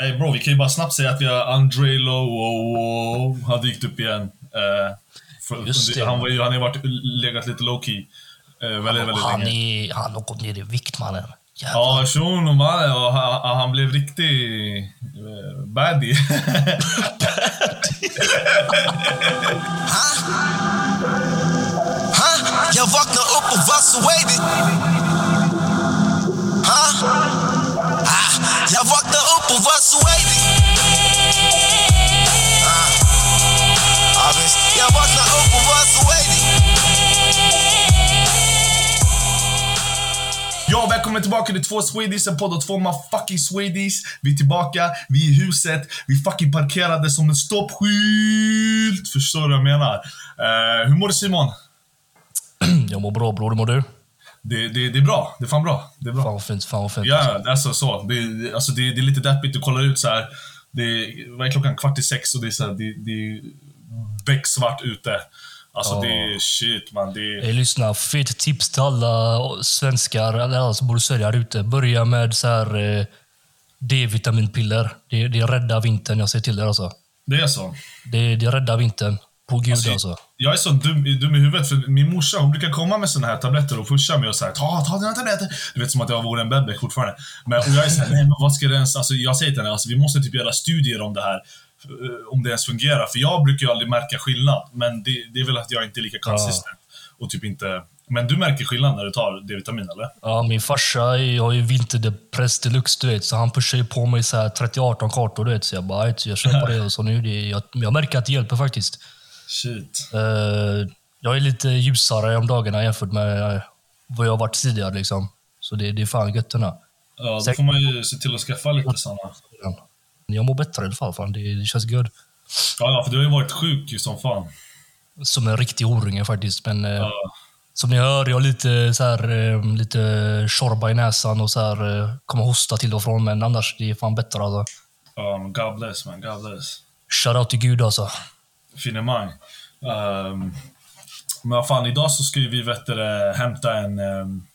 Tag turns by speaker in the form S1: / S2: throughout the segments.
S1: Hey bro, vi kan ju bara snabbt säga att vi har Andre Lowe har dykt upp igen. Uh, för,
S2: Just det.
S1: Han, var han har ju varit legat lite low key. Uh, väldigt, väldigt
S2: Han,
S1: länge.
S2: är, han har gått ner i vikt, mannen. Jävlar.
S1: Ja, shunon mannen. Han, han blev riktig uh, baddie.
S3: Jag vaknar upp och var så wavy. Jag vaknar upp och var så wavy. Ah. Jag vaknar upp och var så wavy.
S1: Ja, välkommen tillbaka till två Swedish, en podd och två motherfucking Swedish. Vi är tillbaka, vi är i huset, vi fucking parkerade som en stoppskylt. Förstår du vad jag menar? Uh, hur mår du Simon?
S2: Jag mår bra, bror. Hur mår du?
S1: Det, det, det är bra, det är fan bra. Det är bra.
S2: Fan vad fint. Fan vad fint.
S1: Ja, alltså så. Det, alltså, det, det är lite deppigt, du kollar ut så här. Det är, vad är klockan? Kvart i sex och det är så här, det, det är becksvart ute. Alltså
S2: Ja.
S1: det är shit man. Det är,
S2: Jag lyssnar. Fet tips till alla svenskar, eller alla som bor i Sverige här ute. Börja med så här eh, D-vitaminpiller. Det, det räddar vintern, jag säger till er alltså.
S1: det är så.
S2: Det, det räddar vintern. På gud alltså.
S1: Alltså, Jag är så dum, dum i huvudet, för min morsa hon brukar komma med såna här tabletter och pusha mig och säga ta, ta dina tabletter. Du vet som att jag vore en bebis fortfarande. Men och jag är såhär, nej men vad ska det ens... Alltså, jag säger till henne, alltså, vi måste typ göra studier om det här. eh, Om det ens fungerar. För jag brukar ju aldrig märka skillnad. Men det, det är väl att jag inte är lika konsistent. Och typ inte... Men du märker skillnad när du tar D-vitamin, eller?
S2: Ja, min farsa har ju vinterdepress deluxe, du vet. Så han pushar ju på mig så här 30-18 kartor, du vet. Så jag bara, "Ajt, jag på det. Och så nu, det, jag, jag märker att det hjälper faktiskt.
S1: Shit.
S2: Eh, jag är lite ljusare om dagarna jämfört med eh, vad jag varit tidigare. Liksom. Så det, det är fan gött.
S1: Ja, då får man ju se till att skaffa lite såna.
S2: Jag mår bättre i alla fall. Fan. Det, det känns good.
S1: Ja, för du har ju varit sjuk ju som fan.
S2: Som en riktig horunge faktiskt. Men eh,
S1: Ja.
S2: som ni hör, jag har lite, så här, lite tjorba i näsan och så här, kommer hosta till och från. Men annars, det är fan bättre alltså.
S1: Men God bless man, God bless.
S2: Shoutout till Gud alltså.
S1: Finemang. Um, men vad fan, idag så ska vi vet du, hämta en, um,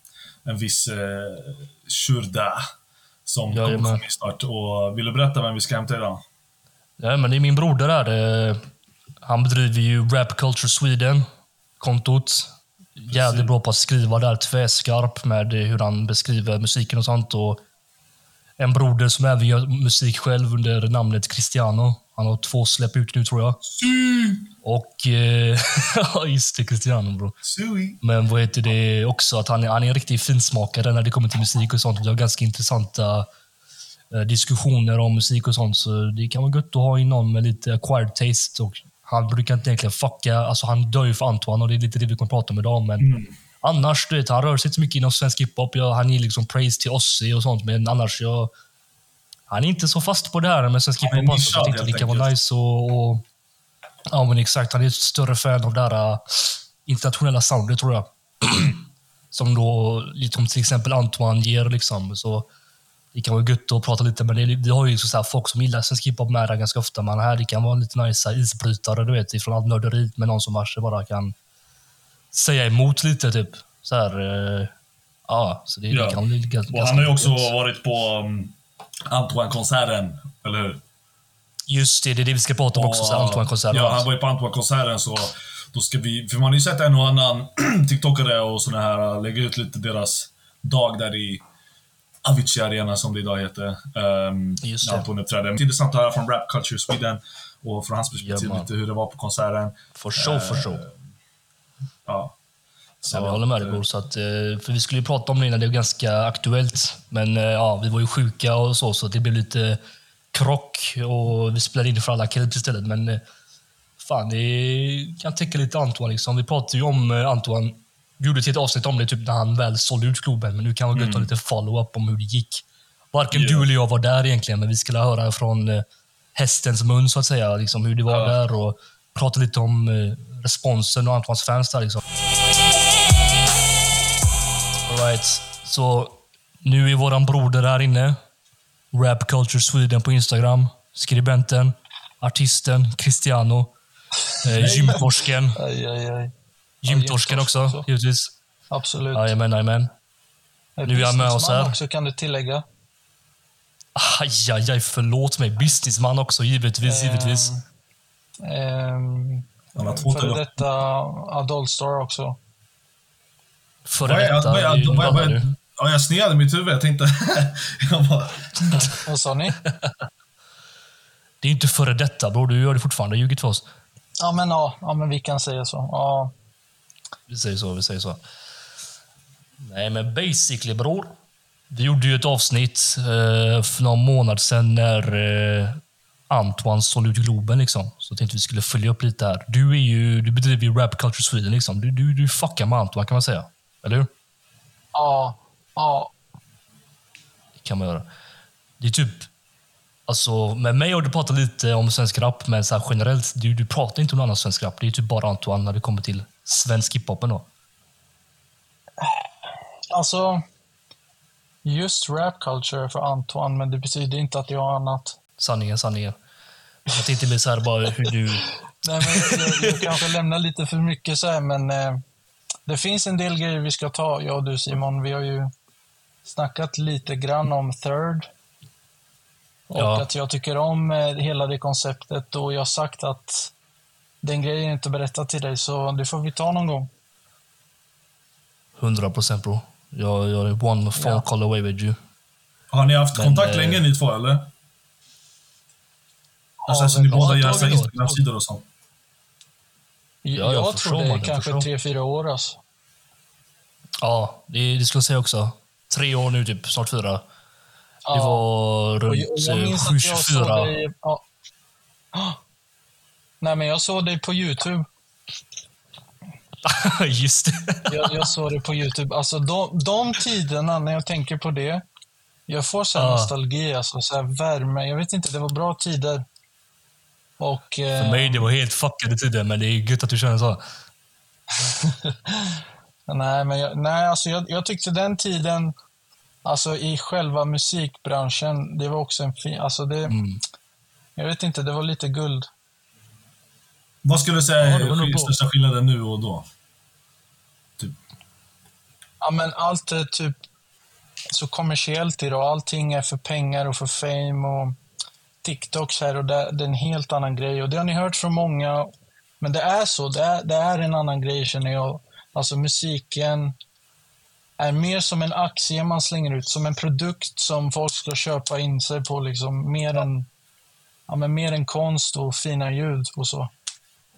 S1: en viss uh, Shurda som
S2: Jajamän.
S1: kommer komma snart. Och vill du berätta vem vi ska hämta idag?
S2: Ja, men det är min broder där. Han bedriver ju Rap Culture Sweden, kontot. Jävligt bra på att skriva där, tvärskarp med hur han beskriver musiken och sånt. Och en broder som även gör musik själv under namnet Cristiano. Han har två släpp ut nu tror jag. Och... eh, Ja, just det. Cristiano bro.
S1: Sui.
S2: Men vad heter det också, att han är, han är en riktig finsmakare när det kommer till musik och sånt. Vi har ganska intressanta eh, diskussioner om musik och sånt. Så det kan vara gött att ha in någon med lite acquired taste. Och han brukar inte egentligen fucka, alltså han dör ju för Antoine och det är lite det vi kommer prata om idag. Men annars, du vet, han rör sig inte så mycket inom svensk hiphop. Jag, han ger liksom praise till Ozzy och sånt, men annars, jag, han är inte så fast på det här med svensk
S1: Han är
S2: hiphop. Alltså, det
S1: helt
S2: kan vara nice och, och Ja, men exakt. Han är ett större fan av det här äh, internationella soundet, tror jag. som då, liksom till exempel Antoine ger. Liksom. Så det kan vara gött att prata lite, men det, vi har ju så här, folk som gillar svensk hiphop med ganska ofta. Men här det kan vara lite nice isbrytare, du vet, ifrån allt nörderiet med någon som bara kan säga emot lite, typ. Så här, eh, ja, så det,
S1: Ja.
S2: det kan bli ganska
S1: Och han har ju också
S2: gött.
S1: varit på um, Antoine-konserten, eller hur?
S2: Just det, det är det vi ska prata om också, så här, Antoine-konserten.
S1: Ja, han var ju på Antoine-konserten så då ska vi... För man har ju sett en och annan TikTokare och såna här lägga ut lite deras dag där i Avicii Arena som det idag heter. Um,
S2: Just
S1: när
S2: det.
S1: Anton uppträdde. Intressant att höra från Rap Culture Sweden och från hans perspektiv
S2: Ja, man.
S1: lite hur det var på konserten.
S2: For sure, for sure.
S1: Ja. Så
S2: Ja, jag håller med dig bror. Så att, eh, för vi skulle ju prata om det innan, det är ganska aktuellt. Men eh, ja, vi var ju sjuka och så, så det blev lite krock och vi spelade in för alla kills istället. Men eh, fan, det kan täcka lite Antoine. Liksom. Vi pratade ju om eh, Antoine, gjorde ett helt avsnitt om det typ när han väl sålde ut klubben, men nu kan vi mm. ta lite follow-up om hur det gick. Varken
S1: Ja.
S2: du eller jag var där egentligen, men vi skulle höra från eh, hästens mun så att säga, liksom, hur det var
S1: Ja.
S2: där och prata lite om eh, responsen och Antoines fans där. Liksom. Alright, så nu är våran broder här inne. Rap Culture Sweden på Instagram. Skribenten, artisten, Cristiano. Eh, gymtorsken.
S4: Aj, aj, aj.
S2: Gymtorsken
S4: gymtorsk
S2: också,
S4: också.
S2: givetvis.
S4: Absolut.
S2: Jajamän, jajamän. Nu är han med oss här.
S4: också kan du tillägga.
S2: Aj, aj, aj, förlåt mig. Businessman också, givetvis, givetvis.
S4: Ehm,
S1: Han har två
S4: före detta Adult Star också.
S2: Före detta,
S1: vad är- vad är- vad är- Ja, jag sneade mitt huvud. Jag tänkte... jag bara,
S4: Vad sa ni?
S2: det är inte före detta bror, du gör det fortfarande. Ljugit för oss.
S4: Ja, men, ja, ja, men vi kan säga så. Ja.
S2: Vi säger så, vi säger så. Nej, men basically bror. Vi gjorde ju ett avsnitt eh, för någon månad sedan när eh, Antoine sålde ut Globen. Liksom. Så tänkte vi skulle följa upp lite här. Du, är ju, du bedriver ju Rap Culture Sweden. Liksom. Du, du, du fuckar med Antoine kan man säga. Eller hur?
S4: Ja, ja,
S2: Det kan man göra. Det är typ... Alltså, med mig har du pratat lite om svensk rap, men så generellt, du, du pratar inte om någon annan svensk rap. Det är typ bara Antoine när det kommer till svensk hiphopen då.
S4: alltså. Just rap culture för Antoine, men det betyder inte att jag har annat.
S2: Sanningen, sanningen. Jag tänkte mer så här bara hur du...
S4: Nej, men jag, jag, jag kanske lämnar lite för mycket så här, men eh, det finns en del grejer vi ska ta, jag och du Simon. Vi har ju snackat lite grann om Third. Och
S2: Ja.
S4: att jag tycker om eh, hela det konceptet och jag har sagt att den grejen är inte berättad till dig, så det får vi ta någon gång.
S2: 100 procent bro. Jag, jag är one phone
S4: Ja.
S2: call away with you.
S1: har ni haft
S2: Men,
S1: kontakt
S2: eh,
S1: länge ni två, eller? Alltså, så
S4: väl,
S1: ni
S4: ja,
S1: båda gör så. Instagram-sidor och sånt?
S2: Ja, jag
S4: jag tror det är kanske tre, fyra år alltså.
S2: Ja, det, det skulle jag säga också. Tre år nu typ, snart fyra. Det
S4: Ja.
S2: var
S4: Och
S2: runt
S4: jag, och jag
S2: eh,
S4: minns att jag såg
S2: 7-24.
S4: dig... Ja. Nej, men jag såg dig på YouTube.
S2: Just det.
S4: Jag, jag såg det på YouTube. Alltså de, de tiderna, när jag tänker på det, jag får så här
S2: Ja.
S4: nostalgi, alltså så här värme. Jag vet inte, det var bra tider. Och... eh,
S2: För mig det var helt fuckade tider, men det är gött att du känner så.
S4: Nej, men jag, nej, alltså jag, jag tyckte den tiden, alltså i själva musikbranschen, det var också en fin... Alltså det,
S2: Mm.
S4: Jag vet inte, det var lite guld.
S1: Vad skulle du säga
S2: Ja,
S1: är
S2: bra.
S1: största skillnaden nu och då?
S4: Ja, men allt är typ så kommersiellt idag. Allting är för pengar och för fame och TikToks här och där. Det är en helt annan grej och det har ni hört från många. Men det är så. Det är, det är en annan grej känner jag. Alltså musiken är mer som en aktie man slänger ut, som en produkt som folk ska köpa in sig på. Liksom, mer, än, ja, men mer än konst och fina ljud och så.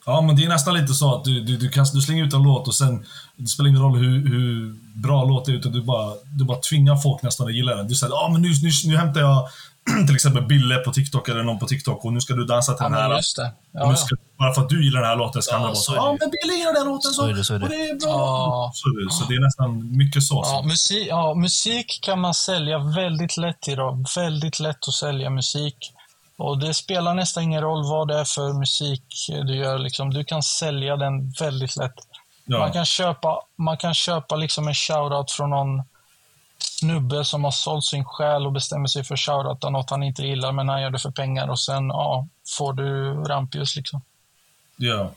S1: Ja, men det är nästan lite så att du, du, du, kan, du slänger ut en låt och sen, det spelar ingen roll hur, hur bra låt det är, utan du bara, du bara tvingar folk nästan att gilla den. Du säger ah, men nu, nu, nu hämtar jag till exempel Bille på TikTok eller någon på TikTok och nu ska du dansa till
S4: Ja,
S1: den här.
S4: just det.
S1: Och
S4: Ja,
S1: nu
S4: ja.
S1: ska, bara för att du gillar den här låten så kan
S2: Ja,
S1: det vara
S2: så
S1: så. Ja, men Bille gillar den låten så.
S2: Så är det, så är det.
S1: Och det är bra.
S4: Ja.
S1: Så, det. så det är nästan mycket så.
S4: Ja, musik, ja, musik kan man sälja väldigt lätt idag. Väldigt lätt att sälja musik. Och det spelar nästan ingen roll vad det är för musik du gör. Liksom. Du kan sälja den väldigt lätt.
S1: Ja.
S4: Man kan köpa, man kan köpa liksom en shoutout från någon snubbe som har sålt sin själ och bestämmer sig för att shoutouta något han inte gillar, men han gör det för pengar och sen ja, får du rampljus. Liksom.
S1: Ja.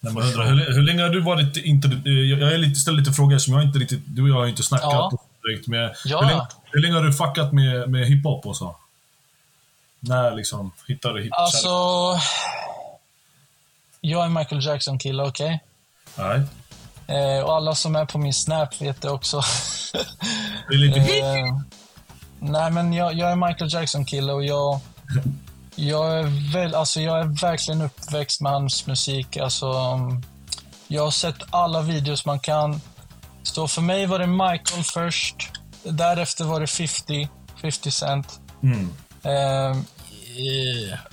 S1: Nej, men undrar, hur, hur länge har du varit inte, eh, Jag är lite, ställer lite frågor som jag inte riktigt... Du och jag har inte snackat
S4: Ja.
S1: direkt med.
S4: Ja.
S1: Hur, länge, hur länge har du fuckat med, med hiphop och så? När liksom hittade du hip
S4: Alltså, jag är Michael Jackson-kille, okej?
S1: Nej.
S4: Eh, och alla som är på min Snap vet det också.
S1: Det är lite...
S4: eh, nej, men jag, jag är Michael Jackson-kille och jag, jag, är väl, alltså jag är verkligen uppväxt med hans musik. Alltså, mm, jag har sett alla videos man kan. Så för mig var det Michael först. Därefter var det 50, 50 Cent.
S1: Mm.
S4: Eh,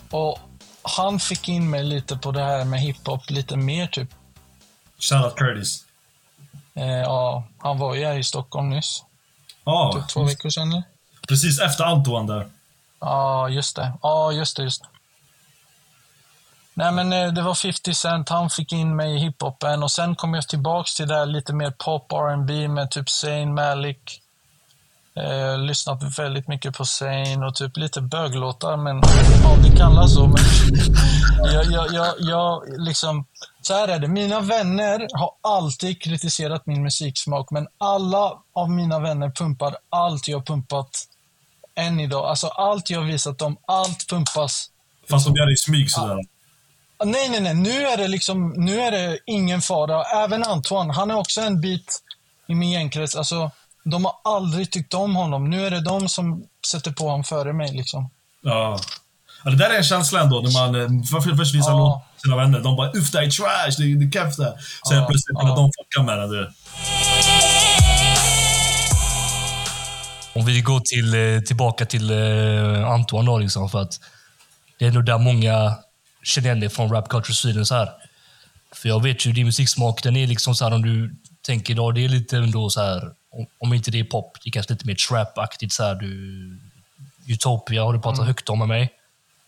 S4: och han fick in mig lite på det här med hiphop lite mer typ.
S1: Shoutout Curtis.
S4: Eh, ja, han var ju här i Stockholm nyss.
S1: Ja,
S4: Typ två veckor sedan nu.
S1: precis efter Antoine där.
S4: Ja, just det. Ja, just det, just det. Nej, men eh, det var 50 Cent. Han fick in mig i hiphopen och sen kom jag tillbaks till det här lite mer pop R&B med typ Zayn Malik. Eh, lyssnat väldigt mycket på Zayn och typ lite böglåtar, men ja, det kallas så. Men jag, jag, jag, jag, liksom, så här är det. Mina vänner har alltid kritiserat min musiksmak, men alla av mina vänner pumpar allt jag pumpat än idag. Alltså allt jag visat dem, allt pumpas.
S1: Fast de gör det i smyg sådär.
S4: Ah, Nej, nej, nej. Nu är det liksom, nu är det ingen fara. Även Antoine, han är också en bit i min gängkrets. Alltså, de har aldrig tyckt om honom. Nu är det de som sätter på honom före mig liksom.
S1: Ja. Ja. Det där är en känsla ändå, när man eh, för- först visar
S4: Ja.
S1: sina vänner. De bara “Uff, det är trash, det är, det är keff det här." Så
S4: Ja,
S1: plötsligt
S4: ja.
S1: när de fuckar med det.
S2: Om vi går till, eh, tillbaka till eh, Antoine då, liksom, för att det är nog där många känner igen dig från Rap Culture Sweden. Så här. För jag vet ju, din musiksmak, den är liksom så här, om du tänker idag, det är lite ändå så här, om, inte det är pop, det är kanske lite mer trap-aktigt. Så här, du, Utopia har du pratat högt om med mig.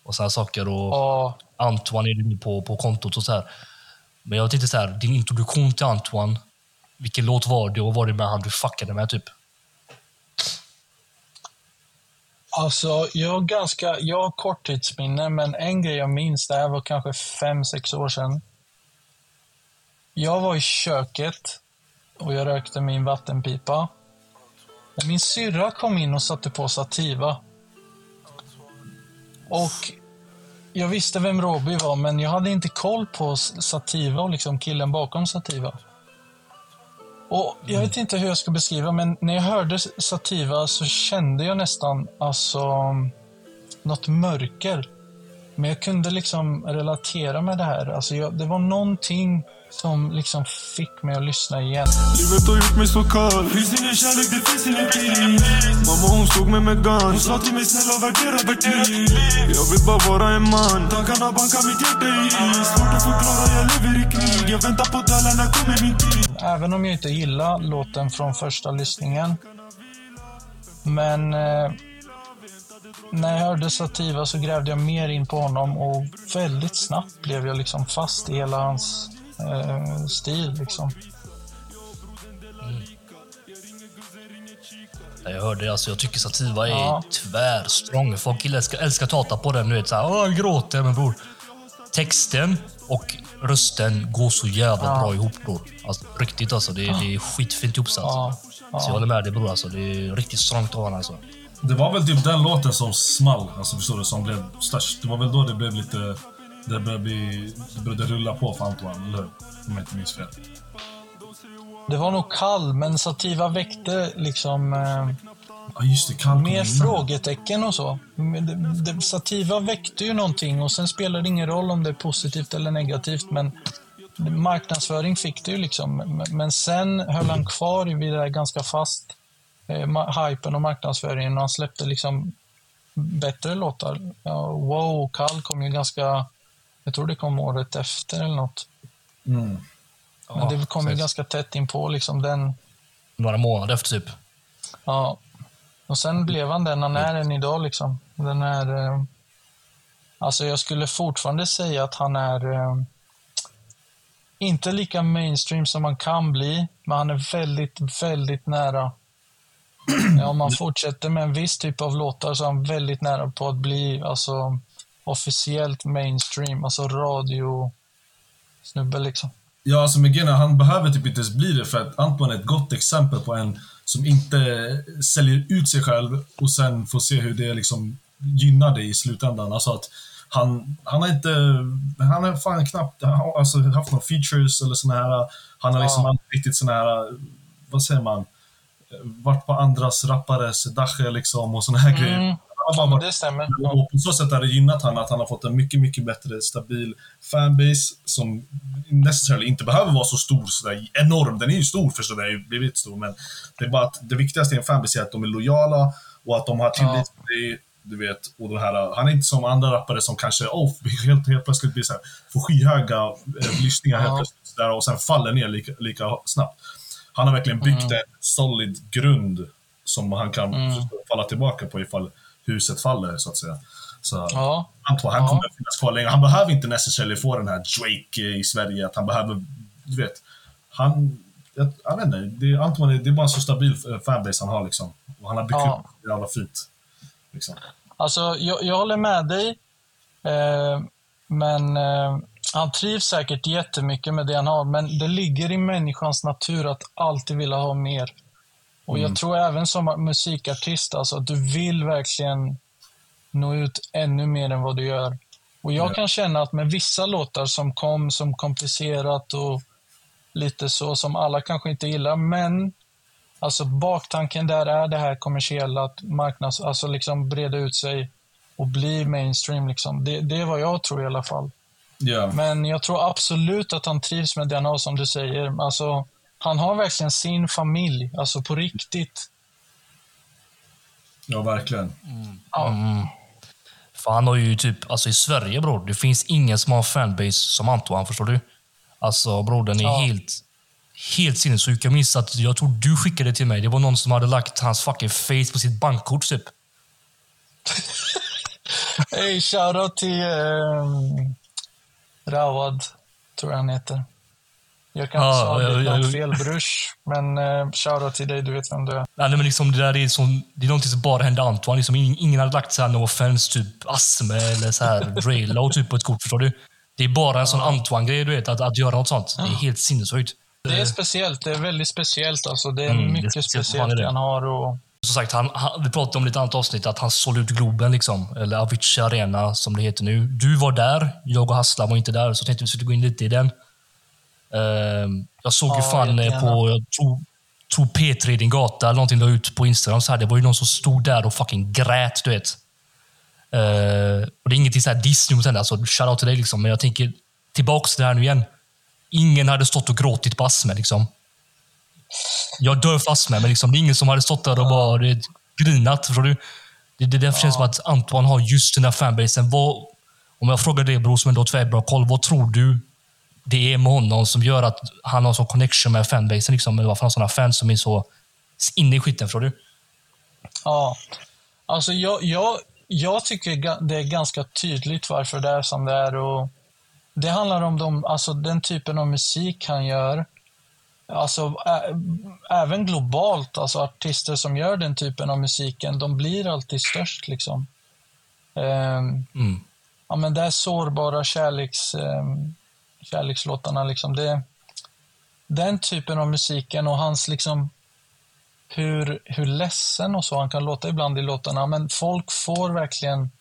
S2: Och sådana saker. Och
S4: Ja,
S2: Antoine är du på, på kontot och så här. Men jag tänkte så här, din introduktion till Antoine, vilken låt var det och var det med han du fuckade med typ?
S4: alltså jag har ganska, jag har korttidsminne, men en grej jag minns, det här var kanske fem, sex år sedan. Jag var i köket och jag rökte min vattenpipa. Min syrra kom in och satte på Sativa. Och jag visste vem Robbie var, men jag hade inte koll på Sativa och liksom killen bakom Sativa. Och Jag vet inte hur jag ska beskriva, men när jag hörde Sativa så kände jag nästan alltså något mörker. Men jag kunde liksom relatera med det här. Alltså jag, det var någonting som liksom fick mig att lyssna igen.
S5: Livet har gjort mig så kall. Finns ingen kärlek, det finns ingen tid. Mamma hon slog mig med gun. Hon sa till mig snälla värdera tid Jag vill bara vara en man. Tankarna bankar mitt hjärta i. Is Svårt att förklara, jag lever i krig. Jag väntar på dalarna, när kommer min tid?
S4: Även om jag inte gillar låten från första lyssningen. Men eh, när jag hörde Sativa så grävde jag mer in på honom och väldigt snabbt blev jag liksom fast i hela hans eh, stil. Liksom.
S2: Ja, Jag hörde alltså, jag tycker Sativa är
S4: Ja.
S2: tvärstrong. Folk älskar, älskar tata på den. Du vet, såhär, Åh, han gråter. Men bror, texten och rösten går så jävla
S4: Ja.
S2: bra ihop bror. Alltså, riktigt alltså. Det, är- det är skitfint ihopsatt.
S4: Ja,
S2: Så jag håller med dig bror. Alltså. Det är riktigt strongt av honom alltså.
S1: Det var väl typ den låten som small, alltså förstår du, som blev störst. Det var väl då det blev lite... Det började, bli, det började rulla på för Antoine, eller hur? Om jag inte minns fel.
S4: Det var nog kall, men Sativa väckte liksom eh,
S1: Ja, just det. Kall
S4: mer frågetecken och så. Det, det, Sativa väckte ju någonting och sen spelar det ingen roll om det är positivt eller negativt, men marknadsföring fick det ju liksom. Men- sen höll han kvar vid det där ganska fast, eh, hypen och marknadsföringen och han släppte liksom bättre låtar. Ja, wow Kall kom ju ganska, jag tror det kom året efter eller något.
S1: Mm.
S4: Men det kom ju ganska tätt in på liksom den
S2: Några månader efter typ.
S4: Ja. Och sen blev han den han är än idag liksom. Den är... Eh, alltså jag skulle fortfarande säga att han är eh, inte lika mainstream som man kan bli, men han är väldigt, väldigt nära. Ja, om man fortsätter med en viss typ av låtar så är han väldigt nära på att bli alltså, officiellt mainstream, alltså radio snubbe liksom.
S1: Ja, alltså med Gena, han behöver typ inte ens bli det för att Antoine är ett gott exempel på en som inte säljer ut sig själv och sen får se hur det liksom gynnar dig i slutändan. Alltså att han, han har inte, han har fan knappt alltså, haft några features eller såna här, han har liksom
S4: Ja.
S1: aldrig riktigt såna här, vad säger man, varit på andras rappares dache liksom och såna här grejer.
S4: Ja, det stämmer.
S1: och på så sätt har det gynnat han att han har fått en mycket, mycket bättre stabil fanbase som necessarily inte behöver vara så stor, sådär enorm. Den är ju stor förstår du, den har ju blivit stor, men det är bara att det viktigaste i en fanbase är att de är lojala och att de har tillit till dig. Du vet, och det här, han är inte som andra rappare som kanske oh, helt, helt plötsligt blir så här, får skyhöga eh, lyssningar helt
S4: Ja.
S1: plötsligt sådär, och sen faller ner lika, lika snabbt. Han har verkligen byggt en solid grund som han kan falla tillbaka på ifall huset faller, så att säga. Så
S4: Ja.
S1: Antoine, han
S4: Ja.
S1: kommer att finnas kvar länge. Han behöver inte necessarily få den här Drake i Sverige, att han behöver, du vet. Han, jag, jag vet inte, det, är- Antoine, det är bara en så stabil eh, fanbase han har liksom. Och han har byggt
S4: Ja.
S1: upp det jävla fint. Liksom.
S4: Alltså, jag, jag håller med dig. Eh, men eh, han trivs säkert jättemycket med det han har. Men det ligger i människans natur att alltid vilja ha mer. Och jag tror även som musikartist, alltså att du vill verkligen nå ut ännu mer än vad du gör. Och jag
S1: Ja.
S4: kan känna att med vissa låtar som kom som komplicerat och lite så som alla kanske inte gillar, men alltså baktanken där är det här kommersiella, att marknads, alltså liksom breda ut sig och bli mainstream. Liksom. Det, det är vad jag tror i alla fall.
S1: Ja.
S4: Men jag tror absolut att han trivs med har, som du säger. Alltså, han har verkligen sin familj, alltså på riktigt.
S1: ja, verkligen.
S4: Ja.
S2: För han har ju typ, alltså i Sverige bror, det finns ingen som har fanbase som Antoine, förstår du? Alltså bror, den är
S4: Ja.
S2: helt, helt sinnessjuk. Jag minns att jag tror du skickade det till mig. Det var någon som hade lagt hans fucking face på sitt bankkort typ.
S4: Hey, shoutout till um, Rawad, tror jag han heter. Jag
S2: Ja,
S4: sa
S2: ja,
S4: ditt
S2: ja, ja.
S4: fel, brors. Men uh, shoutout till dig, du vet vem du är.
S2: Nej, men liksom, det där är, som, det är någonting som bara hände Antoine. Liksom, ingen, hade lagt så här, no offense, typ Asme eller så här Draylo typ på ett kort, förstår du? Det är bara en sån Antoine-grej, du vet, att, att göra något sånt. Det är helt sinnessjukt.
S4: Det är speciellt, det är väldigt speciellt. Alltså. Det är
S2: Mm, det är
S4: mycket
S2: speciellt,
S4: speciellt
S2: han
S4: har. Och,
S2: Som sagt, han, han, vi pratade om lite annat avsnitt att han sålde ut Globen, liksom, eller Avicii Arena som det heter nu. Du var där, jag och Hasslam var inte där, så tänkte vi skulle gå in lite i den. Ehm, jag såg ju
S4: Ja,
S2: fan eh, på, jag tror, tror P3 Din Gata, eller någonting la ut på Instagram, så här, det var ju någon som stod där och fucking grät, du vet. Ehm, och det är ingenting så här diss nu mot henne, alltså shoutout till dig liksom, men jag tänker tillbaks till det här nu igen. Ingen hade stått och gråtit på Asme liksom. Jag dör för astma, men liksom, det är ingen som hade stått där och bara det, grinat. Förstår du? Det, det därför känns som att Antoine har just den här fanbasen. Vad, om jag frågar dig bror, som ändå har tvärbra koll, vad tror du det är med honom som gör att han har sån connection med fanbasen? Liksom, eller varför han har såna fans som är så inne i skiten? Förstår du?
S4: ja. Alltså, jag, jag, jag tycker det är ganska tydligt varför det är som det är. Och det handlar om de, alltså, den typen av musik han gör. Alltså, ä, även globalt, alltså artister som gör den typen av musiken, de blir alltid störst. liksom. Ehm,
S2: Mm.
S4: ja, men det är sårbara kärleks, um, kärlekslåtarna. Liksom. Det, den typen av musiken och hans liksom hur, hur ledsen och så han kan låta ibland i låtarna. Men folk får verkligen,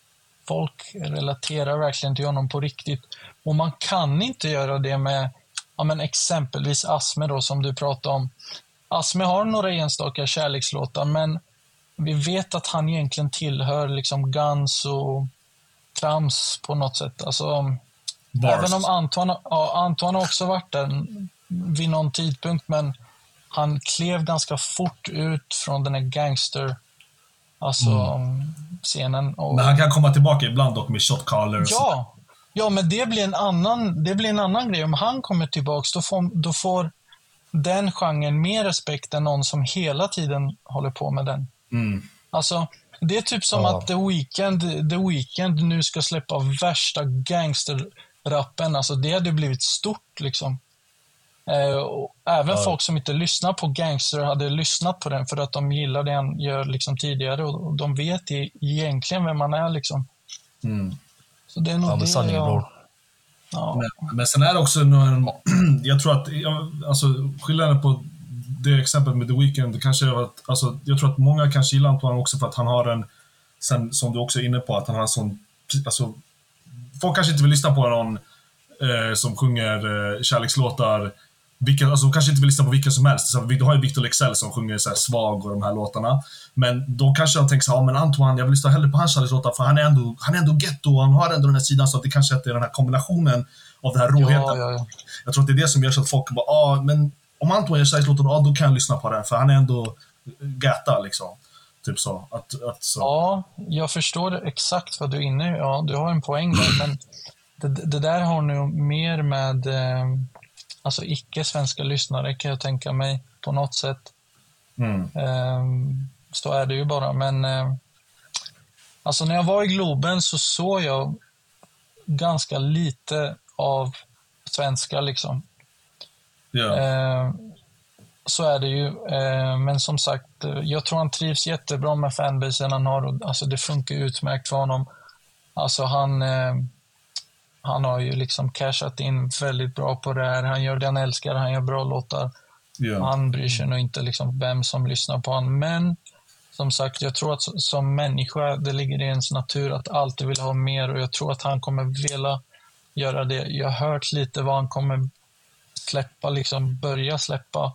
S4: folk relaterar verkligen till honom på riktigt. Och man kan inte göra det med ja, men exempelvis Asme då, som du pratade om. Asme har några enstaka kärlekslåtar, men vi vet att han egentligen tillhör liksom Guns och trams på något sätt. Alltså,
S1: Bars.
S4: även om Anton, ja, Anton har också varit där vid någon tidpunkt, men han klev ganska fort ut från den här gangster alltså, scenen. Och,
S1: Men han kan komma tillbaka ibland dock med shot callers.
S4: Ja, ja, men det blir, en annan, det blir en annan grej. Om han kommer tillbaks, då får, då får den genren mer respekt än någon som hela tiden håller på med den.
S1: Mm.
S4: Alltså, det är typ som
S2: Ja.
S4: att The Weeknd, The Weeknd nu ska släppa värsta gangsterrappen. Alltså, det hade blivit stort liksom. Eh, och även
S2: Ja.
S4: folk som inte lyssnar på gangster hade lyssnat på den för att de gillar det han gör liksom tidigare och, de vet egentligen vem man är. Liksom.
S1: Mm.
S4: Så det är nog
S2: Ja,
S4: det
S2: sanningen
S4: jag-. Ja.
S1: Men, men sen är det också jag tror att, alltså skillnaden på det exemplet med The Weeknd, det kanske är att, alltså, jag tror att många kanske gillar Antoine också för att han har en, sen som du också är inne på, att han har en sån, alltså, folk kanske inte vill lyssna på någon eh, som sjunger eh, kärlekslåtar, vilka, alltså, de kanske inte vill lyssna på vilken som helst. Så, du har ju Victor Leksell som sjunger så här, Svag och de här låtarna. Men då kanske de tänker så här, ja men Antoine, jag vill lyssna hellre på hans kärlekslåtar för han är ändå, han är ändå getto, han har ändå den här sidan, så att det kanske är den här kombinationen av den här råheten.
S4: Ja, ja, ja.
S1: Jag tror att det är det som gör så att folk bara, ah, men om Antoine gör kärlekslåtar, ah, då kan jag lyssna på den, för han är ändå gata liksom. Typ så. Att, att, så.
S4: Ja, jag förstår exakt vad du är inne. Ja, du har en poäng där, men det, det där har nog mer med eh, alltså icke-svenska lyssnare, kan jag tänka mig, på något sätt.
S1: Mm.
S4: Eh, så är det ju bara, men eh, alltså när jag var i Globen så såg jag ganska lite av svenska liksom.
S1: Ja.
S4: Så är det ju. Eh, men som sagt, eh, jag tror han trivs jättebra med fanbasen han har. Alltså, det funkar utmärkt för honom. Alltså, han, eh, han har ju liksom cashat in väldigt bra på det här. Han gör det han älskar, han gör bra låtar.
S1: Ja.
S4: Han bryr sig nog inte liksom vem som lyssnar på honom. Men som sagt, jag tror att som människa, det ligger i ens natur att alltid vilja ha mer och jag tror att han kommer vilja göra det. Jag har hört lite vad han kommer släppa, liksom börja släppa.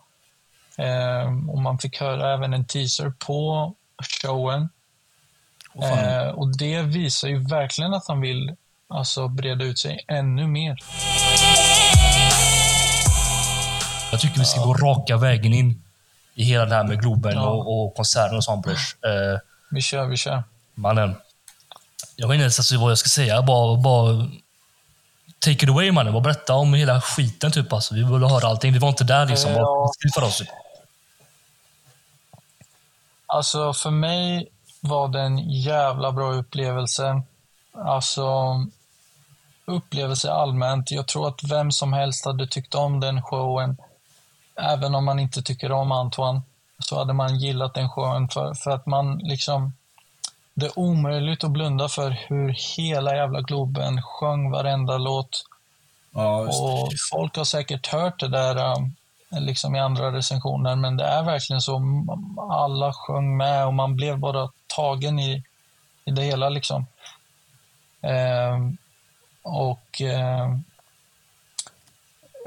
S4: Eh, och man fick höra även en teaser på showen. Eh, och det visar ju verkligen att han vill alltså, breda ut sig ännu mer.
S2: Jag tycker vi ska gå raka vägen in i hela det här med Globen
S4: Ja.
S2: och, och konserten och sånt. Eh,
S4: Vi kör, vi kör.
S2: mannen. Jag vet inte ens alltså vad jag ska säga. Bara, bara take it away mannen. Bara berätta om hela skiten typ. Alltså, vi vill höra allting. Vi var inte där liksom. Bara
S4: Ja.
S2: beskriv för oss. Typ.
S4: Alltså för mig var det en jävla bra upplevelse. Alltså upplevelse allmänt. Jag tror att vem som helst hade tyckt om den showen. Även om man inte tycker om Antoine så hade man gillat den showen för, för att man liksom det är omöjligt att blunda för hur hela jävla Globen sjöng varenda låt.
S1: Ja.
S4: Och folk har säkert hört det där um, liksom i andra recensioner, men det är verkligen så. Alla sjöng med och man blev bara tagen i, i det hela. liksom. Eh, och eh,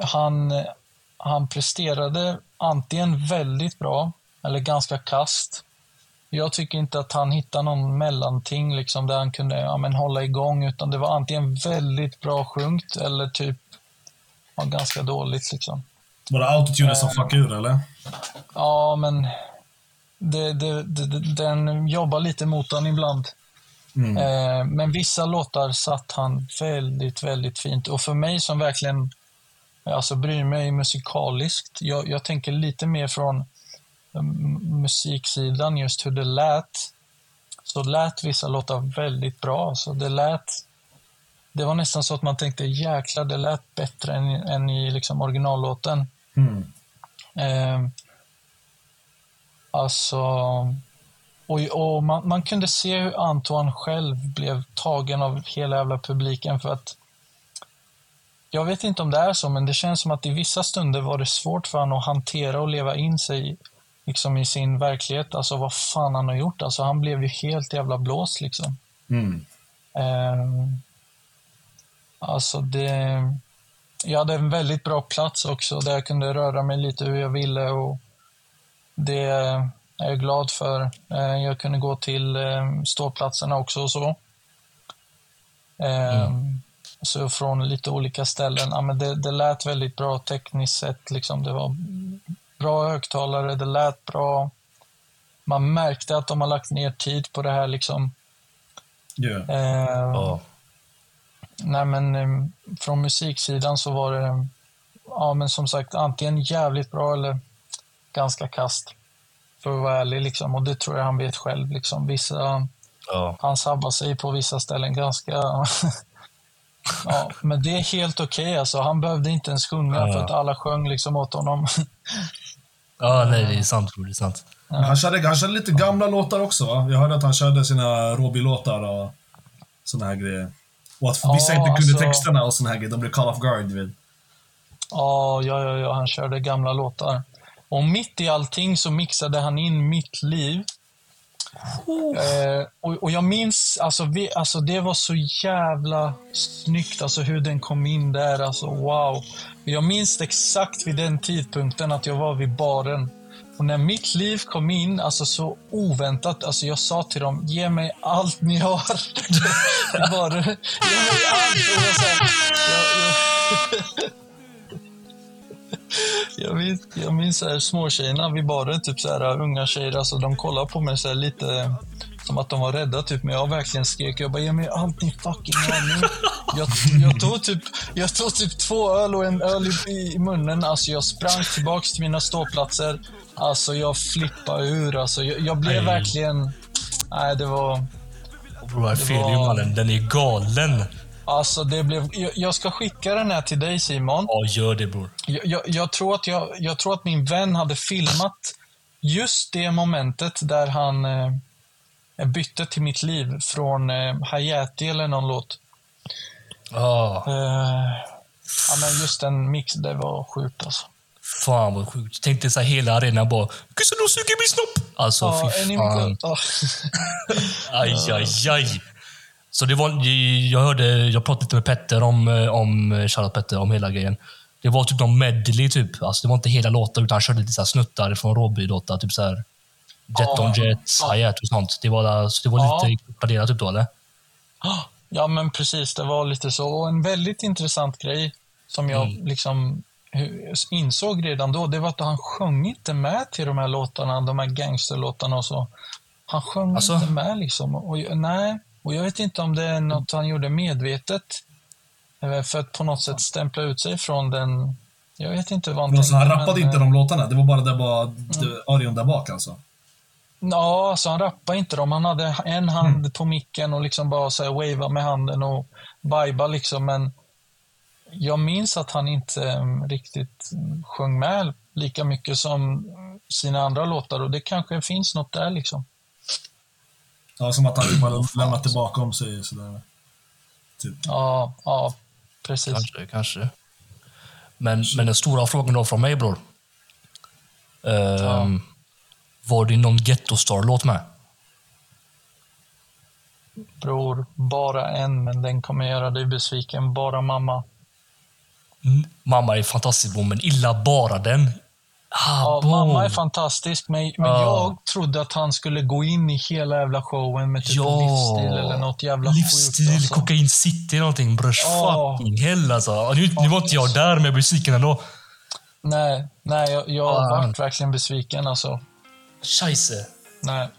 S4: han, han presterade antingen väldigt bra eller ganska kast. Jag tycker inte att han hittade någon mellanting liksom, där han kunde ja, men, hålla igång, utan det var antingen väldigt bra sjungt eller typ ja, ganska dåligt. Liksom.
S1: Var det autotunen som fuckade ur eller?
S4: Ja, men det, det, det, den jobbar lite mot honom ibland.
S1: Mm.
S4: Eh, men vissa låtar satt han väldigt, väldigt fint. Och för mig som verkligen alltså, bryr mig musikaliskt, jag, jag tänker lite mer från mm, musiksidan, just hur det lät. Så lät vissa låtar väldigt bra. Så det lät... Det var nästan så att man tänkte jäklar, det lät bättre än, än i liksom originallåten.
S1: Mm.
S4: Eh, alltså... Och, och man, man kunde se hur Antoine själv blev tagen av hela jävla publiken för att jag vet inte om det är så, men det känns som att i vissa stunder var det svårt för honom att hantera och leva in sig liksom i sin verklighet. Alltså vad fan han har gjort. Alltså han blev ju helt jävla blåst liksom.
S1: Mm.
S4: Ehm, alltså det... Jag hade en väldigt bra plats också där jag kunde röra mig lite hur jag ville och det är jag glad för. Eh, Jag kunde gå till eh, ståplatserna också och så. Ehm, Så från lite olika ställen. Ja, men det, det lät väldigt bra tekniskt sett. Liksom. Det var bra högtalare, det lät bra. Man märkte att de har lagt ner tid på det här. Liksom.
S1: Yeah.
S4: Ehm,
S2: Ja.
S4: Nej, men eh, från musiksidan så var det, ja men som sagt, antingen jävligt bra eller ganska kast. För att vara ärlig liksom. Och det tror jag han vet själv liksom. Vissa,
S2: Ja.
S4: han sabbar sig på vissa ställen ganska... ja, men det är helt okej alltså. Han behövde inte ens sjunga
S2: Ja.
S4: för att alla sjöng liksom åt honom.
S2: ja, nej, det är sant. Det är sant.
S1: Han, körde, han körde lite gamla låtar också va? Jag hörde att han körde sina Robbie-låtar och såna här grejer. Och att vissa
S4: Ja,
S1: inte kunde
S4: alltså-
S1: texterna och såna här grejer. De blev call off guard, vet.
S4: Ja, ja, ja, ja, han körde gamla låtar. Och mitt i allting så mixade han in mitt liv. Eh, och, och jag minns, alltså, vi, alltså det var så jävla snyggt, alltså hur den kom in där, alltså wow. Jag minns exakt vid den tidpunkten att jag var vid baren. Och när mitt liv kom in, alltså så oväntat, alltså jag sa till dem, ge mig allt ni har. I baren. Ge mig allt. Och jag, så här, jag, jag, jag minns, jag minns så här, småtjejerna vid baren, typ så här, unga tjejer, alltså, de kollar på mig så här, lite som att de var rädda. Typ. Men jag verkligen skrek. Jag bara, ge mig allt ni fucking har nu. Jag, jag, tog typ, jag tog typ två öl och en öl i, i munnen. Alltså, jag sprang tillbaks till mina ståplatser. Alltså, jag flippade ur. Alltså, jag, jag blev
S2: Aj.
S4: verkligen... Nej, det var...
S2: Bror, fel ju
S4: var-
S2: mannen. Den är galen.
S4: Alltså, det blev... Jag, jag ska skicka den här till dig, Simon.
S2: Ja, gör det bror.
S4: Jag, jag, jag, tror att jag, jag tror att min vän hade filmat just det momentet där han eh, bytte till mitt liv från eh, Hayati eller någon låt.
S2: Ja.
S4: Eh, ja, men just den mix, det var sjukt alltså.
S2: Fan vad sjukt. Tänk dig så här, hela arenan bara “Gustav, du suger min snopp!” Alltså
S4: Ja,
S2: fy fan.
S4: Ja.
S2: Aj, aj, aj. Så det var, jag hörde, jag pratade lite med Petter om, eh, om Charlotte Petter, om hela grejen. Det var typ någon medley, typ. Alltså, det var inte hela låtar, utan han körde lite så snuttar från Råby-låtar. Typ så här Jet on Jet,
S4: Ja.
S2: Hi-Hat och sånt. Det var, så det var
S4: Ja.
S2: lite uppgraderat typ då, eller?
S4: Ja, men precis. Det var lite så. Och en väldigt intressant grej som jag
S2: Mm.
S4: liksom insåg redan då, det var att han sjöng inte med till de här låtarna, de här gangsterlåtarna och så. Han sjöng
S2: Alltså?
S4: inte med liksom. Och, jag- nej, och jag vet inte om det är något han gjorde medvetet. eh, För att på något sätt stämpla ut sig från den... Jag vet inte vad han
S1: Men alltså, han
S4: tänkte,
S1: rappade
S4: men,
S1: inte
S4: eh,
S1: de låtarna, det var bara där bara det- arion där bak alltså.
S4: Ja, alltså han rappade inte dem. Han hade en hand på micken och liksom bara så här wava med handen och viba liksom. Men jag minns att han inte mm, riktigt mm, sjöng med lika mycket som sina andra låtar och det kanske finns något där liksom.
S1: Ja, som att han typ har lämnat det bakom sig sådär. Typ.
S4: Ja, ja precis.
S2: Kanske, kanske. Men, men den stora frågan då från mig, bror. Ehm, Var det någon Ghetto-star-låt med?
S4: Bror, bara en, men den kommer göra dig besviken. Bara mamma.
S2: Mm, Mamma är fantastisk, men illa bara den. Ah,
S4: Ja, mamma är fantastisk, men, men
S2: Ja.
S4: jag trodde att han skulle gå in i hela jävla showen med typ
S2: Ja.
S4: livsstil eller något jävla
S2: Livsstil,
S4: sjukt. alltså.
S2: kokain city någonting. Brors,
S4: Ja.
S2: fucking hell alltså. Nu, nu var inte jag där, men jag är besviken ändå.
S4: Nej, nej, jag, jag
S2: Fan.
S4: vart verkligen besviken alltså.
S2: Scheisse.
S4: Nej.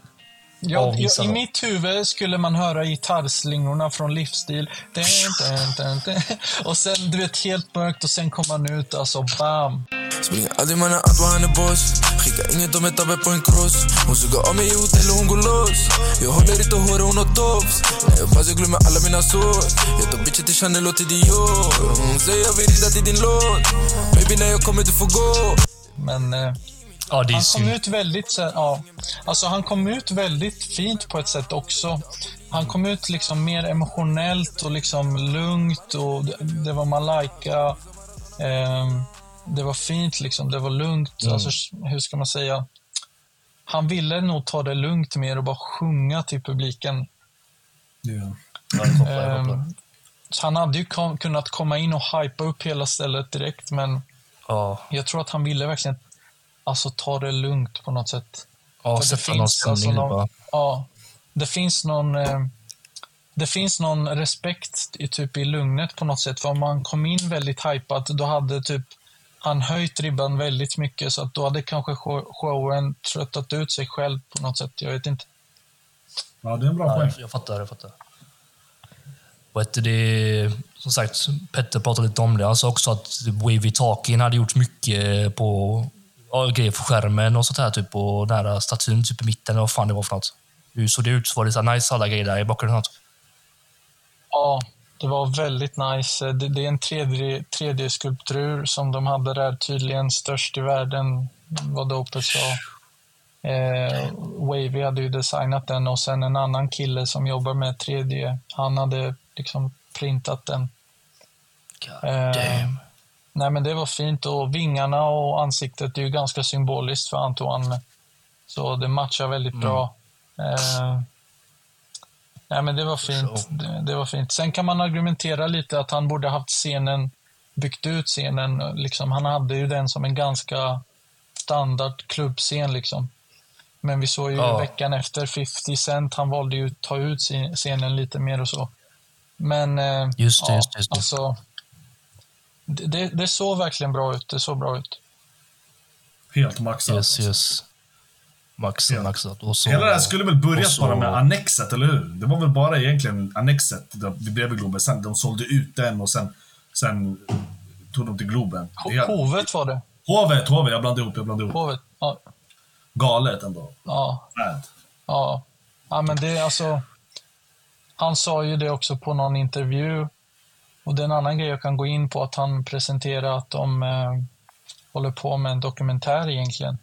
S4: Jag, jag, I mitt huvud skulle man höra gitarrslingorna från Livsstil. Dun, dun, dun, dun. Och sen, du vet, helt mörkt och sen kom han ut, alltså bam.
S3: Springer aldrig han är boss Skickar inget om ett tabbe på en cross Hon suger av mig i hotell och hon går loss Jag håller inte hår hon har tops När jag pass jag glömmer alla mina sås Jag tar bitchen till Chanel och till Dior Hon säger jag vill rida till din låt Baby när jag kommer du får gå
S4: Men eh,
S2: Ja, det är
S4: han kom ut väldigt, så, ja. Alltså han kom ut väldigt fint på ett sätt också. Han kom ut liksom mer emotionellt och liksom lugnt och det, det var Malaika. Ehm, det var fint liksom, det var lugnt.
S2: Mm.
S4: Alltså, hur ska man säga? Han ville nog ta det lugnt mer och bara sjunga till publiken.
S2: Kopplar.
S4: Ehm, han hade ju kom, kunnat komma in och hypa upp hela stället direkt, men
S2: Ja,
S4: jag tror att han ville verkligen alltså, ta det lugnt på något sätt.
S2: ja
S4: För det
S2: sätta någon
S4: finns alltså
S2: bara.
S4: ja, det finns någon eh, det finns någon respekt i, typ, i lugnet på något sätt. För om man kom in väldigt hypad, då hade typ han höjt ribban väldigt mycket så att då hade kanske show- showen tröttat ut sig själv på något sätt. Jag vet inte.
S1: ja, det är en bra
S2: Ja,
S1: poäng.
S2: jag, fattar, jag fattar. Heter det? Som sagt, Petter pratade lite om det. Han sa också att Wavy Talking hade gjort mycket på grejer för skärmen och sånt här. Typ, och nära statyn typ i mitten, eller vad fan det var för något. Hur såg det ut? Så var det så här nice alla grejer där i bakgrunden? och sånt.
S4: Ja, det var väldigt nice. Det, det är en 3D-skulptur som de hade där, tydligen störst i världen, vad Dope sa. Eh, Wavy hade ju designat den och sen en annan kille som jobbar med 3D, han hade liksom printat den.
S2: God
S4: Eh,
S2: damn.
S4: Nej, men det var fint och vingarna och ansiktet är ju ganska symboliskt för Antoine. Så det matchar väldigt bra. Eh, nej, men det var fint. Det, det var fint. Sen kan man argumentera lite att han borde haft scenen, byggt ut scenen. Liksom, han hade ju den som en ganska standard klubbscen. Liksom. Men vi såg ju
S2: Ja.
S4: veckan efter 50 Cent, han valde ju att ta ut scenen lite mer och så. Men eh,
S2: Just det,
S4: ja,
S2: just det.
S4: Alltså, det, det, det såg verkligen bra ut. Det såg bra ut.
S1: Helt maxat.
S2: Yes, yes. Maxat,
S1: Ja.
S2: maxat. Och så,
S1: Hela det här skulle väl börjat
S2: och så-
S1: bara med Annexet, eller hur? Det var väl bara egentligen Annexet vid bredvid Globen. Sen de sålde ut den och sen, sen tog de till Globen. Helt-
S4: Hovet var det.
S1: Hovet, Hovet, jag blandade ihop, jag blandade ihop.
S4: Hovet. Ja.
S1: Galet ändå.
S4: Ja.
S1: Mad.
S4: Ja. ja, men det är alltså... Han sa ju det också på någon intervju. Och det är en annan grej jag kan gå in på, att han presenterar att de eh, håller på med en dokumentär egentligen.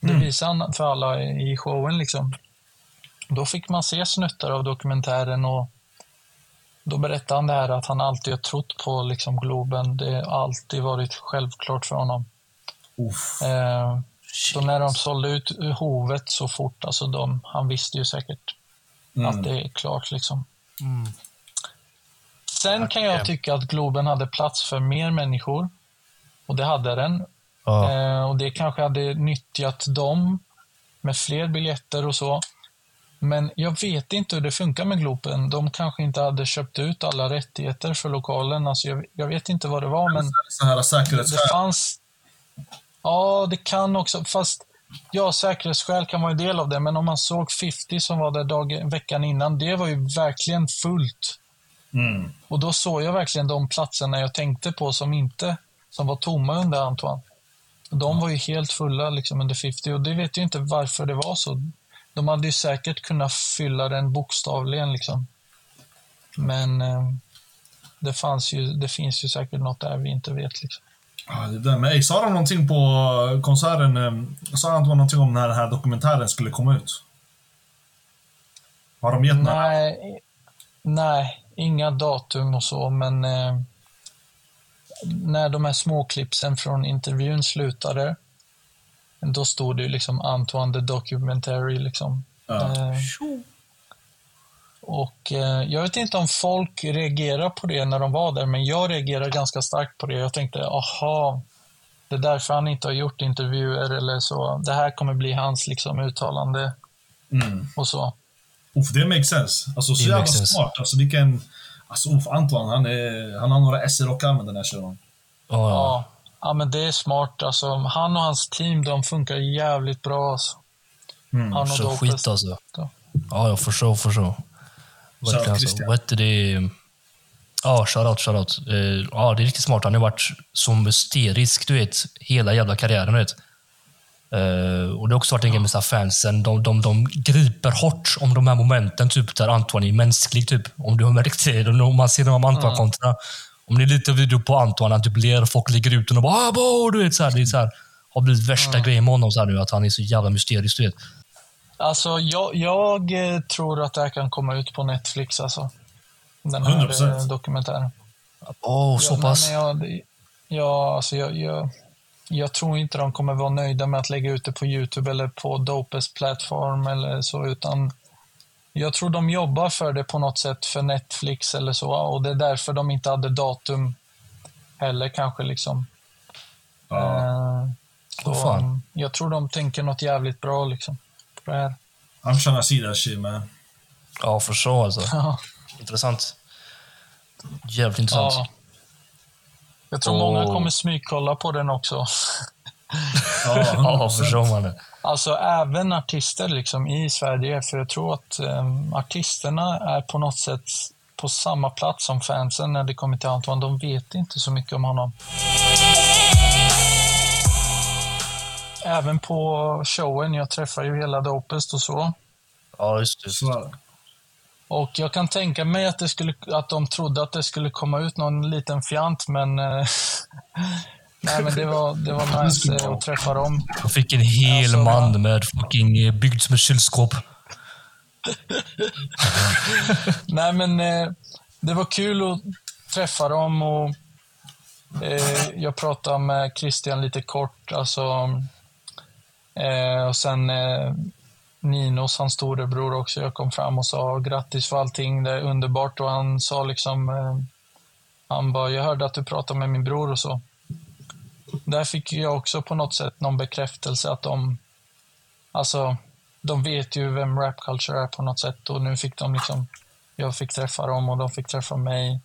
S4: Det visar han för alla i showen liksom. Då fick man se snuttar av dokumentären och då berättade han det här att han alltid har trott på liksom Globen. Det har alltid varit självklart för honom. Eh, så när de sålde ut hovet så fort, alltså de, han visste ju säkert att det är klart. liksom. Sen kan jag tycka att Globen hade plats för mer människor. Och det hade den.
S2: Ja.
S4: Eh, och det kanske hade nyttjat dem med fler biljetter och så. Men jag vet inte hur det funkar med Globen. De kanske inte hade köpt ut alla rättigheter för lokalen. Alltså jag, jag vet inte vad det var, men
S1: Så här
S4: det
S1: säkerhetsskäl.
S4: fanns... Ja, det kan också. Fast ja, säkerhetsskäl kan vara en del av det. Men om man såg 50 som var där dagen, veckan innan, det var ju verkligen fullt.
S1: Mm.
S4: Och då såg jag verkligen de platserna jag tänkte på som inte som var tomma under Antoine. De var ju helt fulla liksom under 50 och det vet jag inte varför det var så. De hade ju säkert kunnat fylla den bokstavligen liksom. Men eh, det, fanns ju, det finns ju säkert något där vi inte vet. Liksom.
S1: Ja, det där. Men ey, sa de någonting på konserten? eh, Sa Antoine någonting om när den här dokumentären skulle komma ut? Har de gett?
S4: Nej, nej, inga datum och så, men eh, när de här småklippsen från intervjun slutade, då stod det ju liksom Antoine the Documentary. Liksom.
S1: Ja.
S4: Eh, och eh, Jag vet inte om folk reagerar på det när de var där, men jag reagerar ganska starkt på det. Jag tänkte, aha, det är därför han inte har gjort intervjuer eller så. Det här kommer bli hans liksom, uttalande
S1: Mm.
S4: och så.
S1: Uff, det makes sense. Alltså, så jävla smart. Alltså, vilken... Alltså, uff, Antoine, han, är, han har några S i rockärmen den här shunon.
S2: Ja, ja.
S4: Ja, men det är smart. Alltså, han och hans team, de funkar jävligt bra. Alltså.
S1: Mm.
S4: Han och
S2: Så
S4: Dopest.
S2: skit alltså.
S4: Ja.
S2: Ja, jag förstår, förstår. Verkligen alltså. Vad hette det? Ja, shoutout, shoutout. Eh, Ja, det är riktigt smart. Han har varit så mysterisk, du vet, hela jävla karriären, du vet. Eh, och det har också varit en grej med fansen. De, de, de griper hårt om de här momenten, typ där Antoine är mänsklig. Typ. Om du har märkt det. Om man ser de här Antoine-kontona. Om det är lite video på Antoine, att typ ler, folk lägger ut och bara ah, du vet, så här, Det är så här, har blivit värsta grejen med honom så här nu, att han är så jävla mysterisk. Du vet.
S4: Alltså, jag, jag eh, tror att det här kan komma ut på Netflix. Alltså. Den här
S1: 100%.
S4: eh, dokumentären.
S2: Åh, så
S4: ja,
S2: pass.
S4: Men jag, ja, alltså jag, jag, jag tror inte de kommer vara nöjda med att lägga ut det på Youtube eller på Dopes plattform eller så, utan jag tror de jobbar för det på något sätt för Netflix eller så och det är därför de inte hade datum heller kanske liksom.
S1: Ja.
S4: Eh,
S2: Åh,
S4: så,
S2: fan.
S4: jag tror de tänker något jävligt bra liksom. På det här.
S1: See that shit, man.
S2: Ja, för så alltså.
S4: Ja.
S2: Intressant. Jävligt intressant.
S4: Ja. Jag tror
S2: Och-
S4: många kommer smygkolla på den också.
S1: Ja,
S2: Ja,
S1: 100%.
S2: förstår man det.
S4: Alltså även artister liksom i Sverige, för jag tror att um, artisterna är på något sätt på samma plats som fansen när det kommer till Antoine. De vet inte så mycket om honom. Även på showen, jag träffar ju hela Dopest och så.
S2: Ja, just det.
S1: Så,
S4: Och jag kan tänka mig att, det skulle, att de trodde att det skulle komma ut någon liten fjant, men... eh, nej, men det var, det var nice eh, att träffa dem.
S2: Jag fick en hel
S4: Alltså,
S2: man med fucking eh, byggd som ett kylskåp.
S4: Nej, men eh, det var kul att träffa dem och eh, jag pratade med Christian lite kort. Alltså, och sen Ninos, hans storebror också. Jag kom fram och sa grattis för allting, det är underbart. Och han sa liksom, eh, han bara, jag hörde att du pratade med min bror och så. Där fick jag också på något sätt någon bekräftelse att de, alltså, de vet ju vem rap culture är på något sätt och nu fick de liksom, jag fick träffa dem och de fick träffa mig.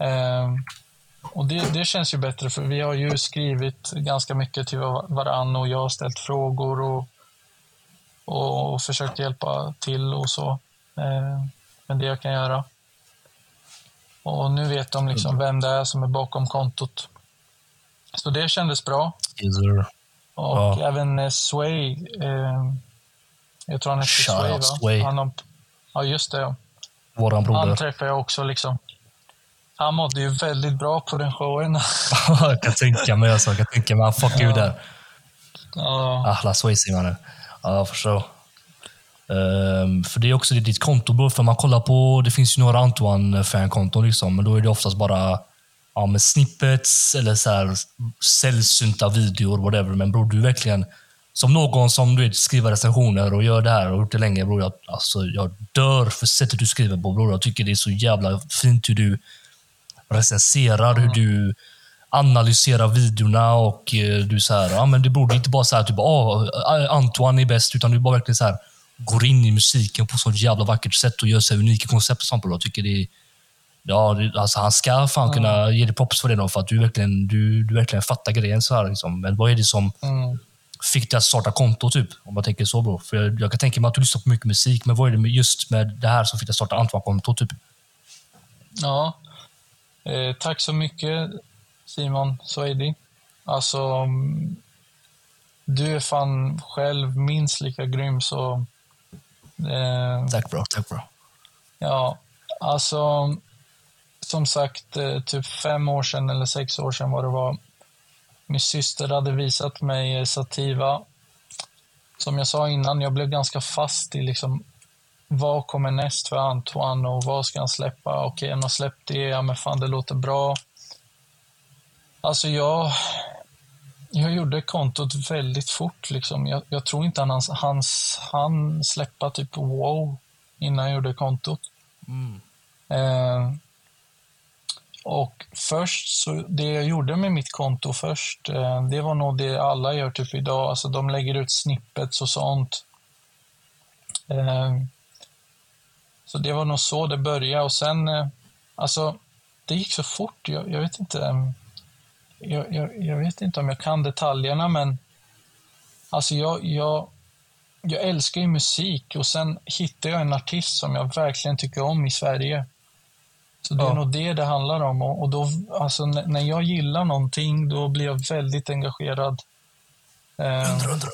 S4: Eh, och det, det känns ju bättre för vi har ju skrivit ganska mycket till varandra varann och jag har ställt frågor och, och, och försökt hjälpa till och så. Ehm, med det jag kan göra. Och nu vet de liksom vem det är som är bakom kontot. Så det kändes bra.
S2: Yes.
S4: Och
S2: Ja.
S4: även eh, Sway. Eh, jag tror han heter
S2: Shout
S4: Sway, va?
S2: Sway.
S4: Han har, ja, just det. ja.
S2: Våran
S4: Han
S2: broder.
S4: träffade jag också. liksom. Han mådde ju väldigt bra på den showen.
S2: jag kan tänka mig alltså. Jag kan tänka mig. Fuck you där.
S4: ja,
S2: Ahla Swayze mannen. Ja, jag förstår. Ehm, för det är också ditt konto bror. För man kollar på, det finns ju några Antoine-fankonton liksom. Men då är det oftast bara ja, med snippets eller så här sällsynta videor, whatever. Men bror, du är verkligen som någon som du vet, skriver recensioner och gör det här och gjort det länge. Bror, jag, alltså, jag dör för sättet du skriver på. Bror. Jag tycker det är så jävla fint hur du recenserar, hur du analyserar videorna och eh, du så här, ja men det borde inte bara här typ, oh, Antoine är bäst, utan du bara verkligen så här går in i musiken på så jävla vackert sätt och gör här unika koncept och sånt. Jag tycker det är, ja, det, alltså han ska fan kunna ge dig props för det då, för att du verkligen, du, du verkligen fattar grejen så här liksom. Men vad är det som
S4: Mm.
S2: fick dig att starta konto, typ? Om man tänker så, bro. För jag, jag kan tänka mig att du lyssnar på mycket musik, men vad är det med, just med det här som fick dig att starta Antoine-konto, typ?
S4: Ja. Eh, tack så mycket Simon Swedi. Alltså, mm, du är fan själv minst lika grym så... Eh,
S2: Tack bro, tack bro.
S4: ja, alltså... Som sagt, eh, typ fem år sedan eller sex år sedan vad det var. Min syster hade visat mig eh, Sativa. Som jag sa innan, jag blev ganska fast i liksom vad kommer näst för Antoine och vad ska han släppa? Okej, han har släppt det, ja men fan det låter bra. Alltså jag, jag gjorde kontot väldigt fort liksom. Jag, jag tror inte han hans, han släppa typ wow innan jag gjorde kontot. Eh, och först, så det jag gjorde med mitt konto först, eh, det var nog det alla gör typ idag. Alltså de lägger ut snippets och sånt. Eh, så det var nog så det började och sen, eh, alltså det gick så fort. Jag, jag vet inte. Jag, jag, jag vet inte om jag kan detaljerna men alltså jag, jag, jag älskar ju musik och sen hittade jag en artist som jag verkligen tycker om i Sverige. Så det är
S2: Ja.
S4: nog det det handlar om. Och, och då, alltså, när jag gillar någonting, då blir jag väldigt engagerad. Eh,
S2: Undra, undra.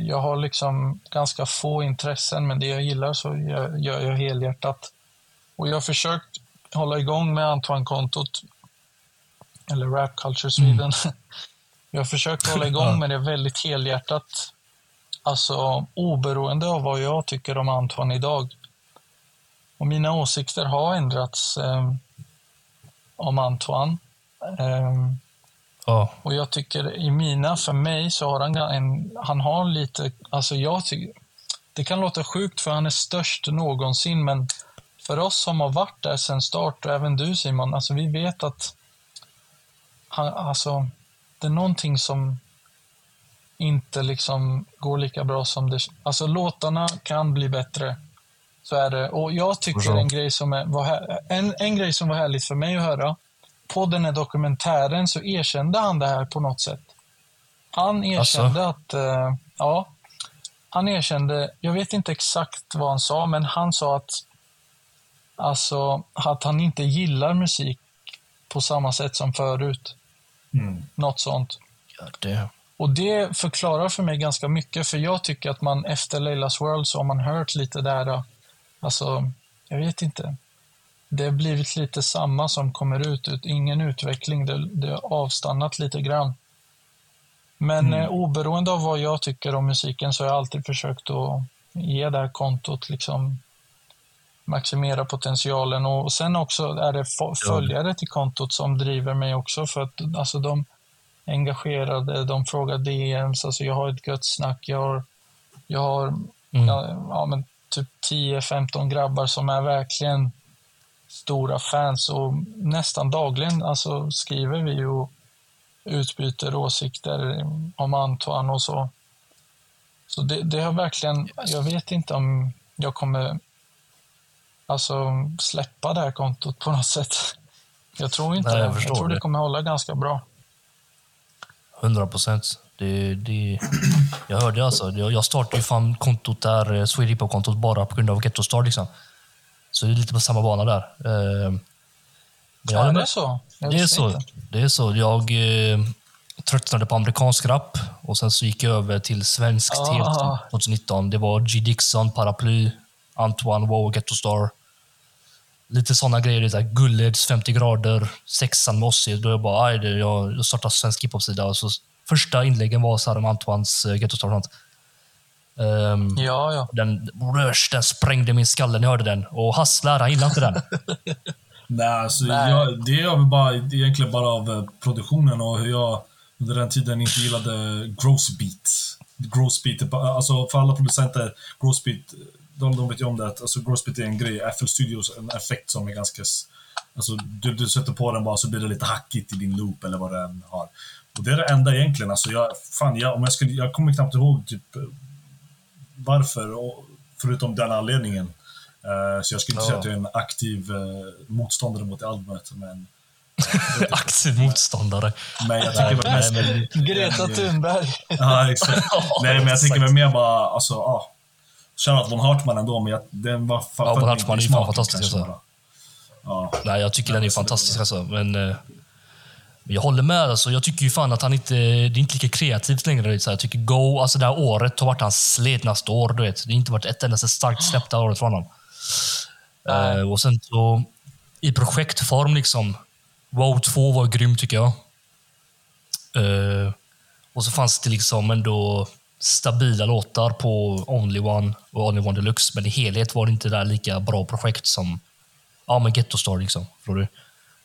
S4: jag har liksom ganska få intressen, men det jag gillar så gör gör jag helhjärtat. Och jag har försökt hålla igång med Antoine-kontot, eller Rap Culture Sweden. Jag har försökt hålla igång med det väldigt helhjärtat. Alltså oberoende av vad jag tycker om Antoine idag. Och mina åsikter har ändrats eh, om Antoine. Eh,
S2: Ja,
S4: och jag tycker i mina, för mig, så har han en, han har lite, alltså jag tycker, det kan låta sjukt för han är störst någonsin, men för oss som har varit där sedan start, och även du Simon, alltså vi vet att han, alltså, det är någonting som inte liksom går lika bra som det, alltså låtarna kan bli bättre. Så är det. Och jag tycker en grej som är, var, här- en, en grej som var härligt för mig att höra, på den här dokumentären så erkände han det här på något sätt. Han erkände att, eh, ja, han erkände, jag vet inte exakt vad han sa, men han sa att, alltså, att han inte gillar musik på samma sätt som förut.
S1: Mm.
S4: Något sånt.
S2: ja, det.
S4: Och det förklarar för mig ganska mycket, för jag tycker att man efter Leilas World så har man hört lite där, alltså, jag vet inte. Det har blivit lite samma som kommer ut, ut ingen utveckling, det, det har avstannat lite grann. Men eh, oberoende av vad jag tycker om musiken så har jag alltid försökt att ge det här kontot liksom maximera potentialen. Och sen också är det följare till kontot som driver mig också för att alltså de engagerade, de frågar DMs, alltså jag har ett gött snack, jag har, jag har ja, ja, men typ 10-15 grabbar som är verkligen stora fans och nästan dagligen alltså, skriver vi och utbyter åsikter om Antoine och så. Så det, det har verkligen, jag vet inte om jag kommer alltså släppa det här kontot på något sätt. Jag tror inte
S2: Nej, jag
S4: det. Jag tror det
S2: det.
S4: kommer hålla ganska bra.
S2: 100 procent. Det, det, jag hörde alltså. Jag, jag startade ju fan kontot där, eh, Swede kontot bara på grund av Gettostar. Liksom. Så det är lite på samma bana där. Jag
S4: Ja,
S2: håller
S4: är det så?
S2: Det är så.
S4: inte.
S2: Det är så. Jag eh, tröttnade på amerikansk rap och sen så gick jag över till svenskt
S4: Ah.
S2: helt 2019. Det var G. Dixon, Paraply, Antoine, Wow, Gettostar. Lite sådana grejer. det är så här Gulleds 50 grader, sexan med Ossi. Då jag bara, aj, det, jag startade svensk hiphop-sida. Och så Första inläggen var så här om Antoines uh, Gettostar och sånt. Ehm,
S4: Ja, ja.
S2: den, rörs, den sprängde min skalle när jag hörde den. Och Hasslar, han gillade inte den.
S1: Nej, alltså,
S4: Nej.
S1: Jag, det är väl bara, egentligen bara av eh, produktionen och hur jag under den tiden inte gillade Grossbeat. Grossbeat, alltså för alla producenter, Grossbeat, de, de vet ju om det, att alltså, Grossbeat är en grej. FL Studios en effekt som är ganska... Alltså, du, du sätter på den bara så blir det lite hackigt i din loop eller vad den har. Och det är det enda egentligen. Alltså, jag, fan, jag, om jag, skulle, jag kommer knappt ihåg typ, eh, varför, och, förutom den anledningen. Eh, så jag skulle inte
S2: Ja.
S1: säga att jag är en aktiv eh, motståndare mot albumet, men,
S2: Aktiv motståndare.
S1: men jag tycker väl mest...
S2: Nej, men,
S4: Greta Thunberg.
S1: Ja, exakt. Nej, men jag tänker väl mer bara, alltså, ja. Shoutout von Hartman ändå, men jag, den var fan...
S2: Ja, Von Hartman är ju fan fantastisk, alltså.
S1: Ja.
S2: nej, jag tycker
S1: Ja,
S2: den är fantastisk alltså. Men, eh, jag håller med. Alltså. Jag tycker ju fan att han inte... Det är inte lika kreativt längre. Så. Jag tycker Go, alltså det här året har varit hans sletnaste år. Du vet. Det har inte varit ett enda starkt släpp det här året från honom.
S4: Nej.
S2: Eh, och sen så i projektform liksom. Wow 2 var grym tycker jag. Eh, och så fanns det liksom ändå stabila låtar på Only One och Only One Deluxe. Men i helhet var det inte där lika bra projekt som ja, men Ghetto Star. Liksom, du?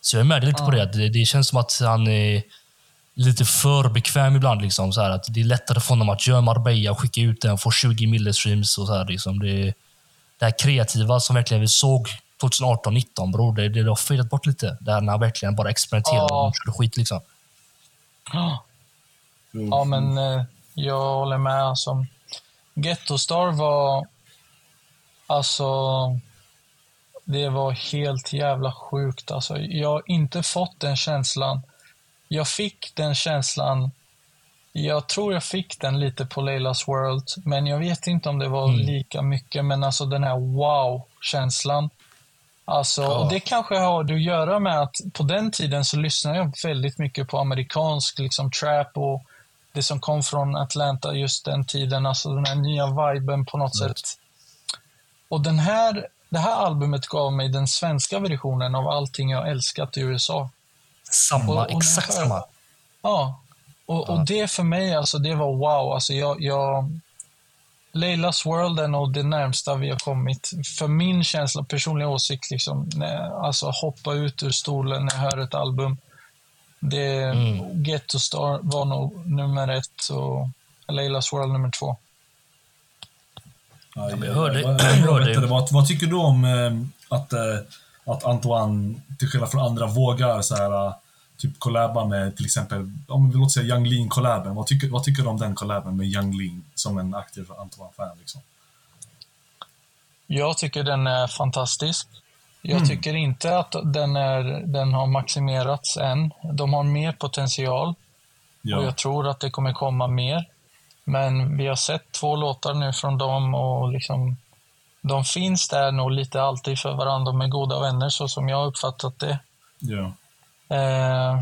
S2: Så jag är med lite på det. det. Det känns som att han är lite för bekväm ibland. Liksom, så här, att det är lättare för honom att göra Marbella och skicka ut den, få 20 millestreams och så här. Liksom. Det, det här kreativa som verkligen vi såg 2018-19, bror, det, det har fejdat bort lite. Där när han verkligen bara experimenterade
S4: Ja.
S2: och körde skit. Liksom.
S4: Ja, men eh, jag håller med. Alltså, Ghetto Star var... Alltså... Det var helt jävla sjukt. Alltså, jag har inte fått den känslan. Jag fick den känslan... Jag tror jag fick den lite på Leilas World, men jag vet inte om det var lika mycket. Men alltså den här wow-känslan. Alltså, och det kanske har att göra med att på den tiden så lyssnade jag väldigt mycket på amerikansk liksom, trap och det som kom från Atlanta just den tiden. Alltså den här nya viben på något sätt. Och den här, det här albumet gav mig den svenska versionen av allting jag älskat i USA.
S2: Samma,
S4: Och- och
S2: exakt
S4: jag-
S2: samma.
S4: Ja, och, och det för mig, alltså det var wow. Alltså jag, jag, Leilas World är nog det närmsta vi har kommit. För min känsla, personliga åsikt, liksom, när, alltså hoppa ut ur stolen när jag hör ett album. Det,
S2: Mm.
S4: Ghetto Star var nog nummer ett och Leilas World nummer två.
S1: Ja,
S2: men jag hörde-
S1: vad-
S2: jag hörde-
S1: vad, vad tycker du om eh, att, eh, att Antoine, till skillnad från andra, vågar så här, eh, typ collaba med till exempel, om vi låter säga Young Lean collaben. Vad tycker, vad tycker du om den collaben med Young Lean som en aktiv Antoine-fan? Liksom?
S4: Jag tycker den är fantastisk. Jag tycker inte att den, är, den har maximerats än. De har mer potential. Och
S1: Ja.
S4: jag tror att det kommer komma mer. Men vi har sett två låtar nu från dem och liksom, de finns där nog lite alltid för varandra. De är goda vänner så som jag har uppfattat det.
S1: ja.
S4: Eh,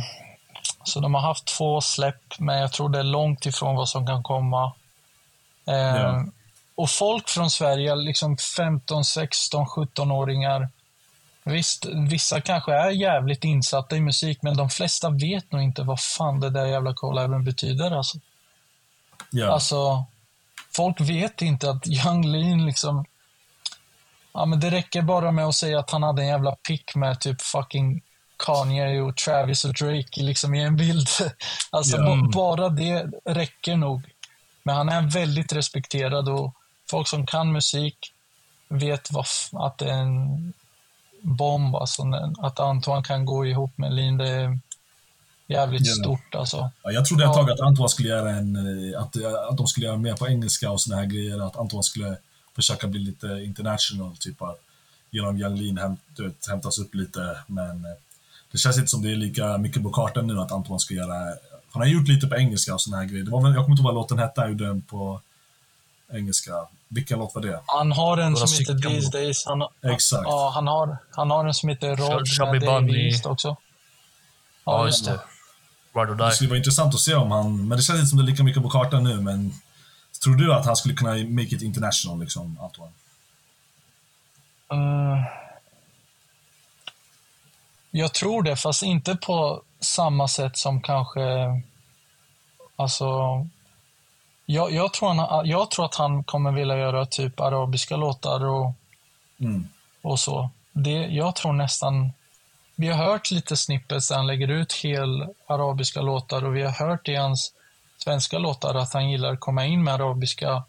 S4: så de har haft två släpp, men jag tror det är långt ifrån vad som kan komma. Eh,
S1: Ja.
S4: Och folk från Sverige, liksom 15, 16, 17-åringar. Visst, vissa kanske är jävligt insatta i musik, men de flesta vet nog inte vad fan det där jävla collaben betyder. Alltså.
S1: Ja.
S4: Alltså, folk vet inte att Young Lean liksom... Ja, men det räcker bara med att säga att han hade en jävla pick med typ fucking Kanye och Travis och Drake liksom i en bild. Alltså, ba- bara det räcker nog. Men han är väldigt respekterad och folk som kan musik vet vad att det är en bomb. Alltså, att Antoine kan gå ihop med Lean, det är jävligt
S1: Ja.
S4: stort alltså.
S1: Ja, jag trodde ett tag att Antoine skulle göra en, eh, att, eh, att de skulle göra mer på engelska och såna här grejer. Att Antoine skulle försöka bli lite international, typ att genom Young Lean hämt, vet, hämtas upp lite. Men eh, det känns inte som det är lika mycket på kartan nu att Antoine ska göra... Han har gjort lite på engelska och såna här grejer. Det var väl, jag kommer inte ihåg vad låten hette, han gjorde den på engelska. Vilken låt var det?
S4: Han har en som heter. These Days. Han,
S1: Exakt.
S4: Ja, han har, han har en som heter
S2: Bunny.
S4: East också.
S2: Ja, just det. Ride or
S1: Det
S2: die.
S1: skulle vara intressant att se om han... Men det känns inte som det är lika mycket på kartan nu, men... Tror du att han skulle kunna make it international, liksom, Antoine?
S4: Mm. jag tror det, fast inte på samma sätt som kanske... Alltså... Jag, jag, tror han, jag tror att han kommer vilja göra typ arabiska låtar och,
S1: Mm.
S4: och så. Det, jag tror nästan vi har hört lite snippets där han lägger ut hel arabiska låtar och vi har hört i hans svenska låtar att han gillar att komma in med arabiska.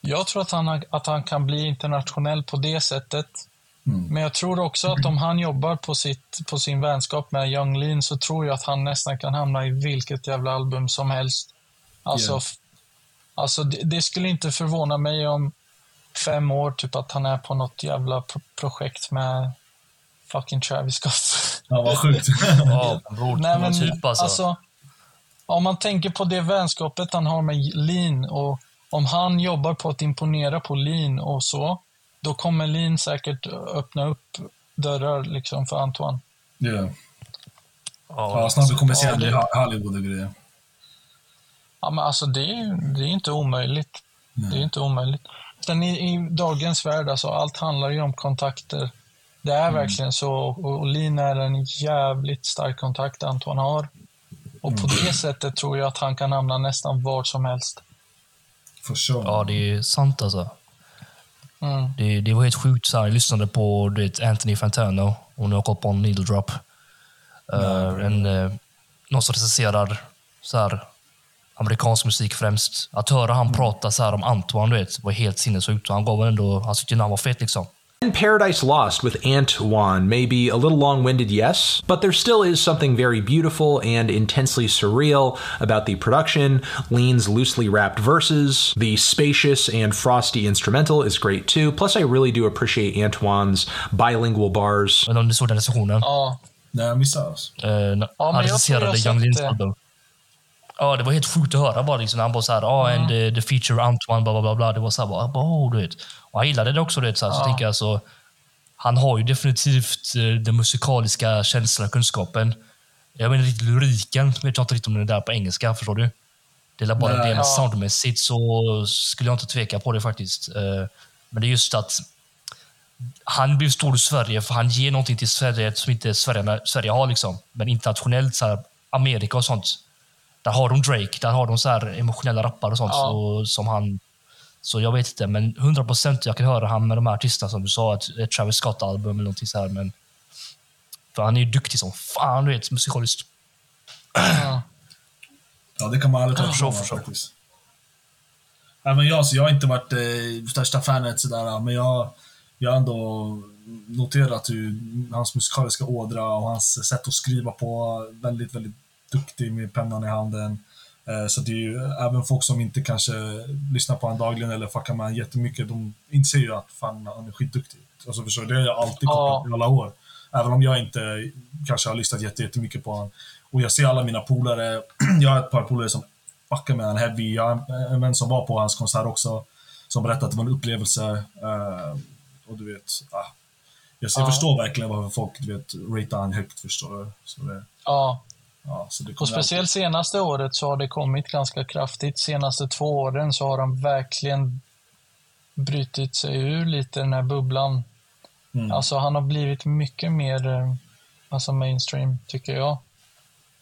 S4: Jag tror att han, att han kan bli internationell på det sättet. Men jag tror också att om han jobbar på, sitt, på sin vänskap med Young Lean så tror jag att han nästan kan hamna i vilket jävla album som helst. Alltså,
S1: Yeah.
S4: alltså det, det skulle inte förvåna mig om fem år, typ att han är på något jävla pro- projekt med fucking Travis Scott.
S1: Ja, vad sjukt.
S2: Ja, bror.
S4: Nej, men
S2: typ alltså.
S4: alltså, om man tänker på det vänskapet han har med Lean och om han jobbar på att imponera på Lean och så, då kommer Lean säkert öppna upp dörrar liksom för Antoine.
S1: Ja.
S2: ja,
S1: Ja, snart blir kommersiell
S4: Ja,
S1: i
S4: det-
S1: Hollywood och grejer.
S4: Ja, men alltså det är, det är inte omöjligt. Det är inte omöjligt. Sen i, i dagens värld, alltså, allt handlar ju om kontakter. Det är verkligen så. Och, och Lin är en jävligt stark kontakt Anton har. Och på det sättet tror jag att han kan hamna nästan var som helst.
S1: For sure.
S2: ja, det är sant alltså.
S4: Mm.
S2: Det, det var helt sjukt. Så här, jag lyssnade på du vet, Anthony Fantano, och nu har på en needle drop. Eh, en, uh, någon som recenserar så här, amerikansk musik främst. Att höra han prata så här om Antoine du vet, var helt sinnessjukt. Han gav ändå, han tyckte han var fet liksom.
S6: And Paradise Lost with Antoine may be a little long winded, yes, but there still is something very beautiful and intensely surreal about the production. Lean's loosely wrapped verses, the spacious and frosty instrumental is great too. Plus, I really do appreciate Antoine's bilingual bars.
S2: Men om ni såg den recensionen?
S4: Ja,
S1: Nej, jag missade alltså.
S2: Eh,
S4: men jag tror
S2: han
S4: jag
S2: recenserade
S4: har
S2: Young
S4: sett
S2: Lins album. Ja, det var helt sjukt att höra bara. Liksom, han bara såhär, ja, and the, the feature Antoine, bla bla bla. bla. Det var såhär, bara, oh, du vet. Och han gillade det också, du vet. Så, här, så tänker jag så, han har ju definitivt eh, den musikaliska känslan och kunskapen. Jag inte riktigt lyriken, vet jag inte riktigt om den är där på engelska, förstår du? Det är bara
S1: Nej,
S2: det, men
S4: ja.
S2: soundmässigt så skulle jag inte tveka på det faktiskt. Eh, Men det är just att han blir stor i Sverige för han ger någonting till Sverige som inte Sverige, Sverige har. Liksom. Men internationellt, så här, Amerika och sånt, där har de Drake, där har de så här emotionella rappare och sånt.
S4: Ja.
S2: Så, som han, så jag vet inte, men 100 procent jag kan höra han med de här artisterna som du sa, ett, ett Travis Scott-album eller någonting så här. Men, för han är ju duktig som fan, du vet, musikaliskt.
S4: ja.
S1: Ja, det kan man aldrig ta ifrån honom faktiskt. Även jag, så jag har inte varit eh, största fanet sådär, men jag, jag har ändå noterat hur hans musikaliska ådra och hans sätt att skriva på, väldigt, väldigt duktig med pennan i handen. Eh, så det är ju även folk som inte kanske lyssnar på honom dagligen eller fuckar med honom jättemycket, de inser ju att fan, han är skitduktig. Alltså förstår? Det har jag alltid kopplat i alla år. Även om jag inte kanske har lyssnat jätte- jättemycket på honom. Och jag ser alla mina polare, jag har ett par polare som fuckar med honom heavy. Jag har en vän som var på hans konsert också, som berättade att det var en upplevelse. eh, och du vet, ah, jag, jag
S4: Ja.
S1: förstår verkligen varför folk du vet, ratear han högt, förstår du. Så det,
S4: ja.
S1: Ja, så det
S4: Och speciellt senaste året så har det kommit ganska kraftigt. Senaste två åren så har de verkligen brutit sig ur lite den här bubblan.
S1: Mm.
S4: Alltså han har blivit mycket mer eh, alltså mainstream, tycker jag.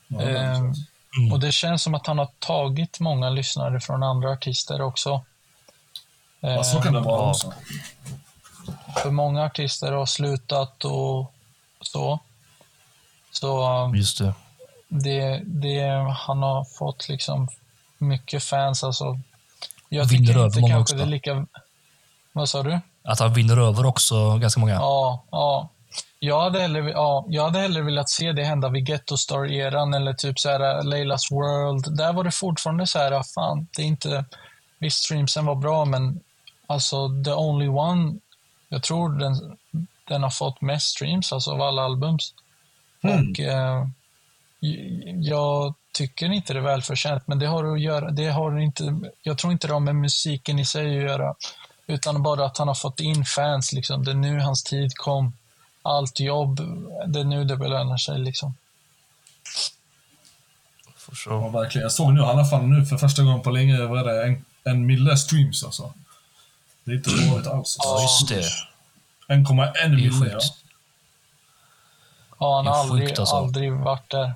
S1: Ja,
S4: Ehm,
S2: Mm.
S4: Och det känns som att han har tagit många lyssnare från andra artister också.
S1: ja, så kan det
S4: Ehm,
S1: vara
S2: ja.
S1: också.
S4: För många artister har slutat och så. Så
S2: Just det.
S4: Det, det, han har fått liksom mycket fans. Alltså, jag
S2: Vinner
S4: tycker
S2: över
S4: inte
S2: många
S4: kanske
S2: också.
S4: det är lika... Vad sa du?
S2: Att han vinner över också ganska många.
S4: Ja, ja. Jag hade, hellre, ja, jag hade hellre velat se det hända vid Ghetto Star-eran eller typ så här Leilas World. Där var det fortfarande så här, fan, det är inte... Visst, streamsen var bra, men alltså The Only One, jag tror den, den har fått mest streams alltså, av alla albums. Och eh, jag tycker inte det är välförtjänt, men det har att göra, det har inte, jag tror inte det har med musiken i sig att göra, utan bara att han har fått in fans. Liksom. Det är nu hans tid kom. Allt jobb, det är nu det belönar sig. Liksom.
S2: For
S1: Ja,
S2: sure.
S1: verkligen. Jag såg nu, han har fan nu för första gången på länge, vad är det, en, en mille streams alltså. Det är inte dåligt alls.
S2: Ja, just det.
S1: 1,1
S2: Det är
S1: mille, ja.
S4: Ja, han
S2: Det
S4: har aldrig,
S2: alltså.
S4: aldrig varit där.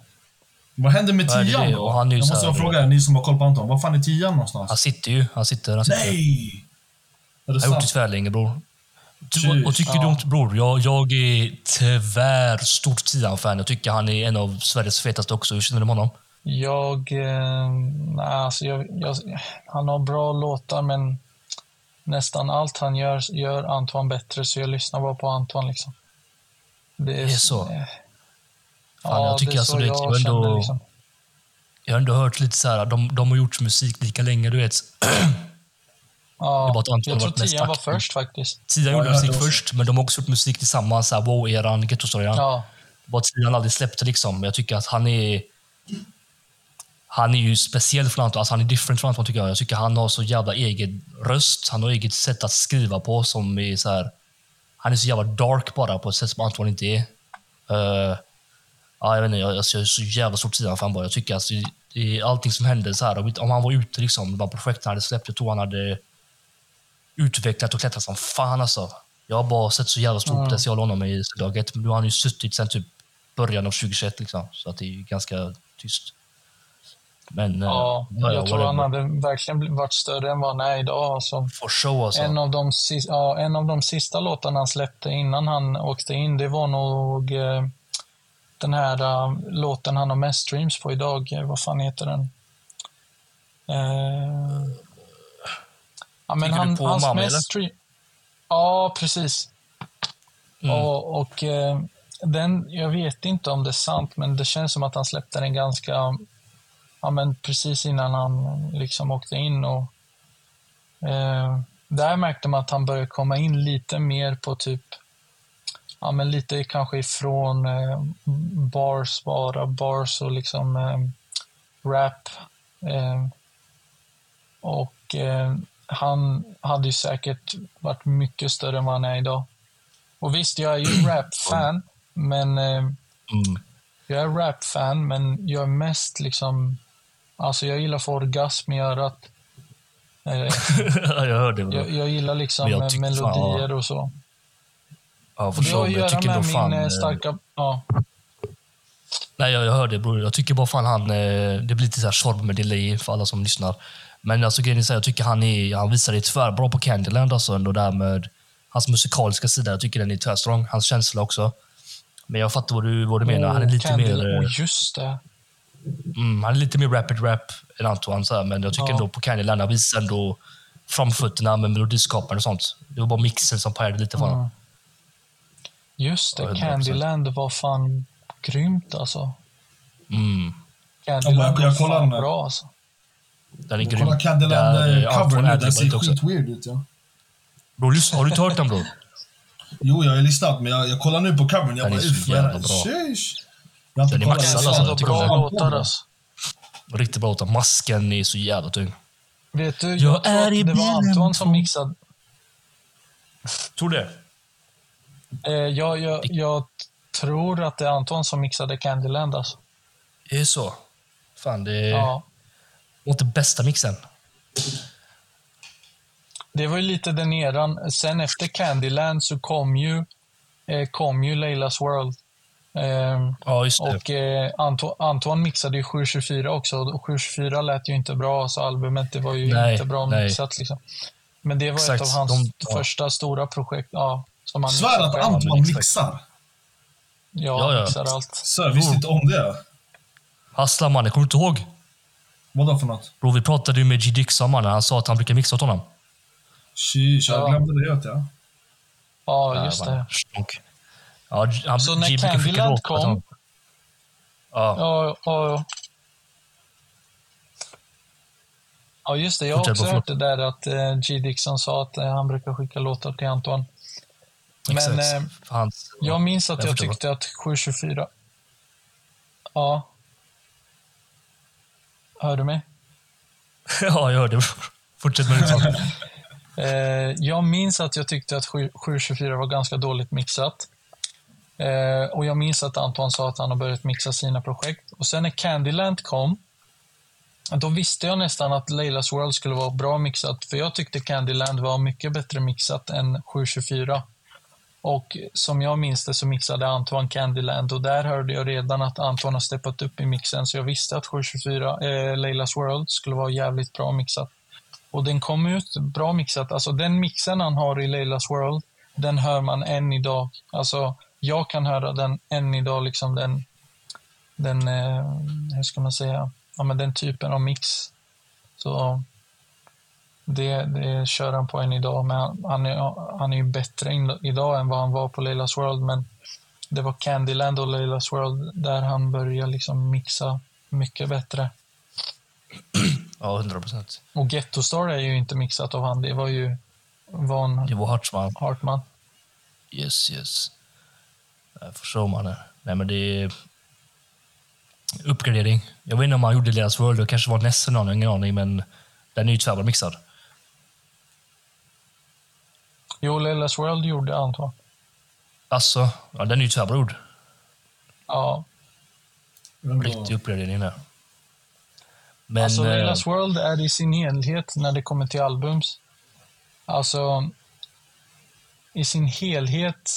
S1: Vad händer med
S2: det är
S1: tian då?
S2: Och han är ju
S1: jag
S2: så
S1: måste
S2: här-
S1: bara fråga er, ni som har koll på Anton. Var fan är tian någonstans?
S2: Han sitter ju. Han sitter. Han sitter.
S1: Nej! Är det
S2: Jag har gjort det
S1: sant?
S2: tvärlänge, bror. Du, vad, vad tycker du
S4: Ja.
S2: bror? Jag, jag är tyvärr stort Tian-fan. Jag tycker han är en av Sveriges fetaste också. Hur känner du med honom?
S4: Jag... Eh, nej, alltså jag, jag, han har bra låtar, men nästan allt han gör gör Antoine bättre, så jag lyssnar bara på Antoine. Liksom. Det
S2: är så?
S4: eh,
S2: Fan,
S4: ja,
S2: jag tycker
S4: det är
S2: alltså
S4: så
S2: det-
S4: jag
S2: jag ändå-
S4: känner. Liksom.
S2: Jag har ändå hört lite så här, de, de har gjort musik lika länge, du vet.
S4: Ja, jag tror
S2: varit mest
S4: Tian var först faktiskt.
S2: Tian
S1: Ja,
S2: gjorde musik
S1: också.
S2: först, men de har också gjort musik tillsammans. så här, Wow-eran, Ghetto-storyn.
S4: Ja,
S2: Bara Tian aldrig släppte liksom. Men Jag tycker att han är... Han är ju speciell från Anton. Alltså han är different från Anton tycker jag. Jag tycker han har så jävla egen röst. Han har eget sätt att skriva på som är så här... Han är så jävla dark bara på ett sätt som Anton inte är. Eh, ja, jag vet inte, jag, alltså, jag är så jävla stort Tian-fan bara. Jag tycker alltså, allting som händer så här. Om, om han var ute liksom, de projekten han hade släppt, jag tror han hade utvecklat och klättrat som fan alltså. Jag har bara sett så jävla stor
S4: Mm.
S2: potential i honom i dag ett. Men nu har han ju suttit sen typ början av 2021 liksom. Så att det är ganska tyst. Men... eh,
S4: ja,
S2: ja,
S4: jag tror
S2: whatever.
S4: han hade verkligen varit större än vad han är idag. Alltså.
S2: For show alltså.
S4: En av, de, ja, en av de sista låtarna han släppte innan han åkte in, det var nog eh, den här eh, låten han har mest streams på idag. Eh, vad fan heter den? Eh, ja, men han,
S2: på
S4: hans
S2: Mamma,
S4: mest stream... Ja, precis.
S2: Mm.
S4: Och, och eh, den, jag vet inte om det är sant, men det känns som att han släppte den ganska, ja men precis innan han liksom åkte in och eh, där märkte man att han började komma in lite mer på typ, ja men lite kanske ifrån eh, bars bara, bars och liksom eh, rap. Eh, och eh, han hade ju säkert varit mycket större än vad han är idag. Och visst, jag är ju rap-fan, men eh,
S2: Mm.
S4: jag är rap-fan, men jag är mest liksom... Alltså jag gillar att få orgasm i örat. Eh,
S2: jag hörde det.
S4: jag, jag gillar liksom
S2: jag tycker fan,
S4: melodier och så.
S2: Ja, for
S4: det har att
S2: Jag tycker
S4: med
S2: fan...
S4: min eh,
S2: eh,
S4: starka... Ja,
S2: Nej, jag, jag hör det bror. Jag tycker bara fan han... eh, Det blir lite så här med delay för alla som lyssnar. Men alltså grejen är så här, jag tycker han, är, han visar det tvärbra på Candyland alltså ändå där med hans musikaliska sida. Jag tycker den är tvärstrong. Hans känsla också. Men jag fattar vad du, vad du menar. Han är lite
S4: Candle-
S2: mer...
S4: Och just det.
S2: Mm, han är lite mer rapid rap än Antoine, så här, men jag tycker
S4: Ja.
S2: ändå på Candyland han visar ändå framfötterna med melodiskapande och sånt. Det var bara mixen som pajade lite för honom.
S4: Mm. Just det,
S2: 100%.
S4: Candyland var fan grymt alltså.
S2: Mm.
S4: Candyland
S1: jag
S4: var
S1: kollar
S4: fan bra alltså.
S2: Den är grym.
S1: Kolla Candyland
S2: Där,
S1: eh,
S2: eh,
S1: nu, den ser
S2: lite också.
S1: skit weird ut ja.
S2: Bror, lyssna, har du inte hört den bror?
S1: Jo, jag har lyssnat, men jag, jag kollar nu på covern. Jag
S2: Den är
S1: bara,
S2: så
S1: uff,
S2: bra.
S1: sheesh. Jag har inte
S2: Den är maxad,
S4: Det är
S2: alltså. jag
S4: bra låtar alltså.
S2: Riktigt bra låtar. Masken är så jävla tung.
S4: Vet du,
S2: Jag
S4: jag, tror
S2: är
S4: att det var Antoine som mixade.
S2: Tror du det?
S4: Eh, jag, jag, jag tror att det är Anton som mixade Candyland alltså.
S2: Det är så? Fan, det
S4: Ja.
S2: var inte bästa mixen.
S4: Det var ju lite den eran. Sen efter Candyland så kom ju, eh, kom ju Leilas World. Eh,
S2: Ja, just det.
S4: och eh, Anto, Anton mixade ju 724 också. Och 724 lät ju inte bra, så albumet det var ju
S2: Nej,
S4: inte bra
S2: nej.
S4: mixat. Liksom. Men det var
S2: Exakt,
S4: ett av hans
S2: de- ja.
S4: första stora projekt. Ja, som
S1: Svär att
S2: exakt.
S1: mixar.
S4: Ja,
S2: Ja, ja.
S4: mixar allt.
S1: Jag visste inte om det.
S2: Hassla mannen, kommer inte ihåg?
S1: Vadå för något?
S2: Bror, vi pratade ju med G. Dixon mannen. Han sa att han brukar mixa åt honom.
S1: Sheesh, jag
S4: Ja.
S1: glömde det helt ja.
S4: Ja, just det.
S2: Ja, han,
S4: Så när Candyland kom-
S2: honom. Ja,
S4: Ja, ja, ja. Ja, just det. Jag har också hört det där att eh, G. Dixon sa att eh, han brukar skicka låtar till Anton. Men eh,
S2: hans,
S4: jag minns att
S2: jag
S4: jag tyckte att 724... Ja. Hör du mig?
S2: ja, jag hörde. Fortsätt med det.
S4: Eh, jag minns att jag tyckte att 7- 724 var ganska dåligt mixat. Eh, och jag minns att Anton sa att han har börjat mixa sina projekt. Och sen när Candyland kom, då visste jag nästan att Leilas World skulle vara bra mixat. För jag tyckte Candyland var mycket bättre mixat än 724. Och som jag minns det så mixade Antoine Candyland och där hörde jag redan att Antoine har steppat upp i mixen. Så jag visste att 724, eh, Leilas World, skulle vara jävligt bra mixat. Och den kom ut bra mixat. Alltså den mixen han har i Leilas World, den hör man än idag. Alltså, jag kan höra den än idag, liksom den, den eh, hur ska man säga, ja, men den typen av mix. Så det, det kör han på än idag, men han, är, han är ju bättre in, idag än vad han var på Leilas World, men det var Candyland och Leilas World där han började liksom mixa mycket bättre.
S2: Ja, 100 procent.
S4: Och Ghetto Star är ju inte mixat av han, det var ju Von
S2: Det var Hartman.
S4: Hartman.
S2: Yes, yes. Jag förstår man det. Nej, men det är uppgradering. Jag vet inte om han gjorde deras World, det kanske var nästa någon, ingen aning, men den är ju tvärbar mixad.
S4: Jo, Leilas World gjorde Anton.
S2: Alltså, ja, den är ju tvärbrord.
S4: Ja,
S2: Riktig uppgradering där. Men...
S4: alltså
S2: eh,
S4: Leilas World är i sin helhet när det kommer till albums. Alltså, i sin helhet.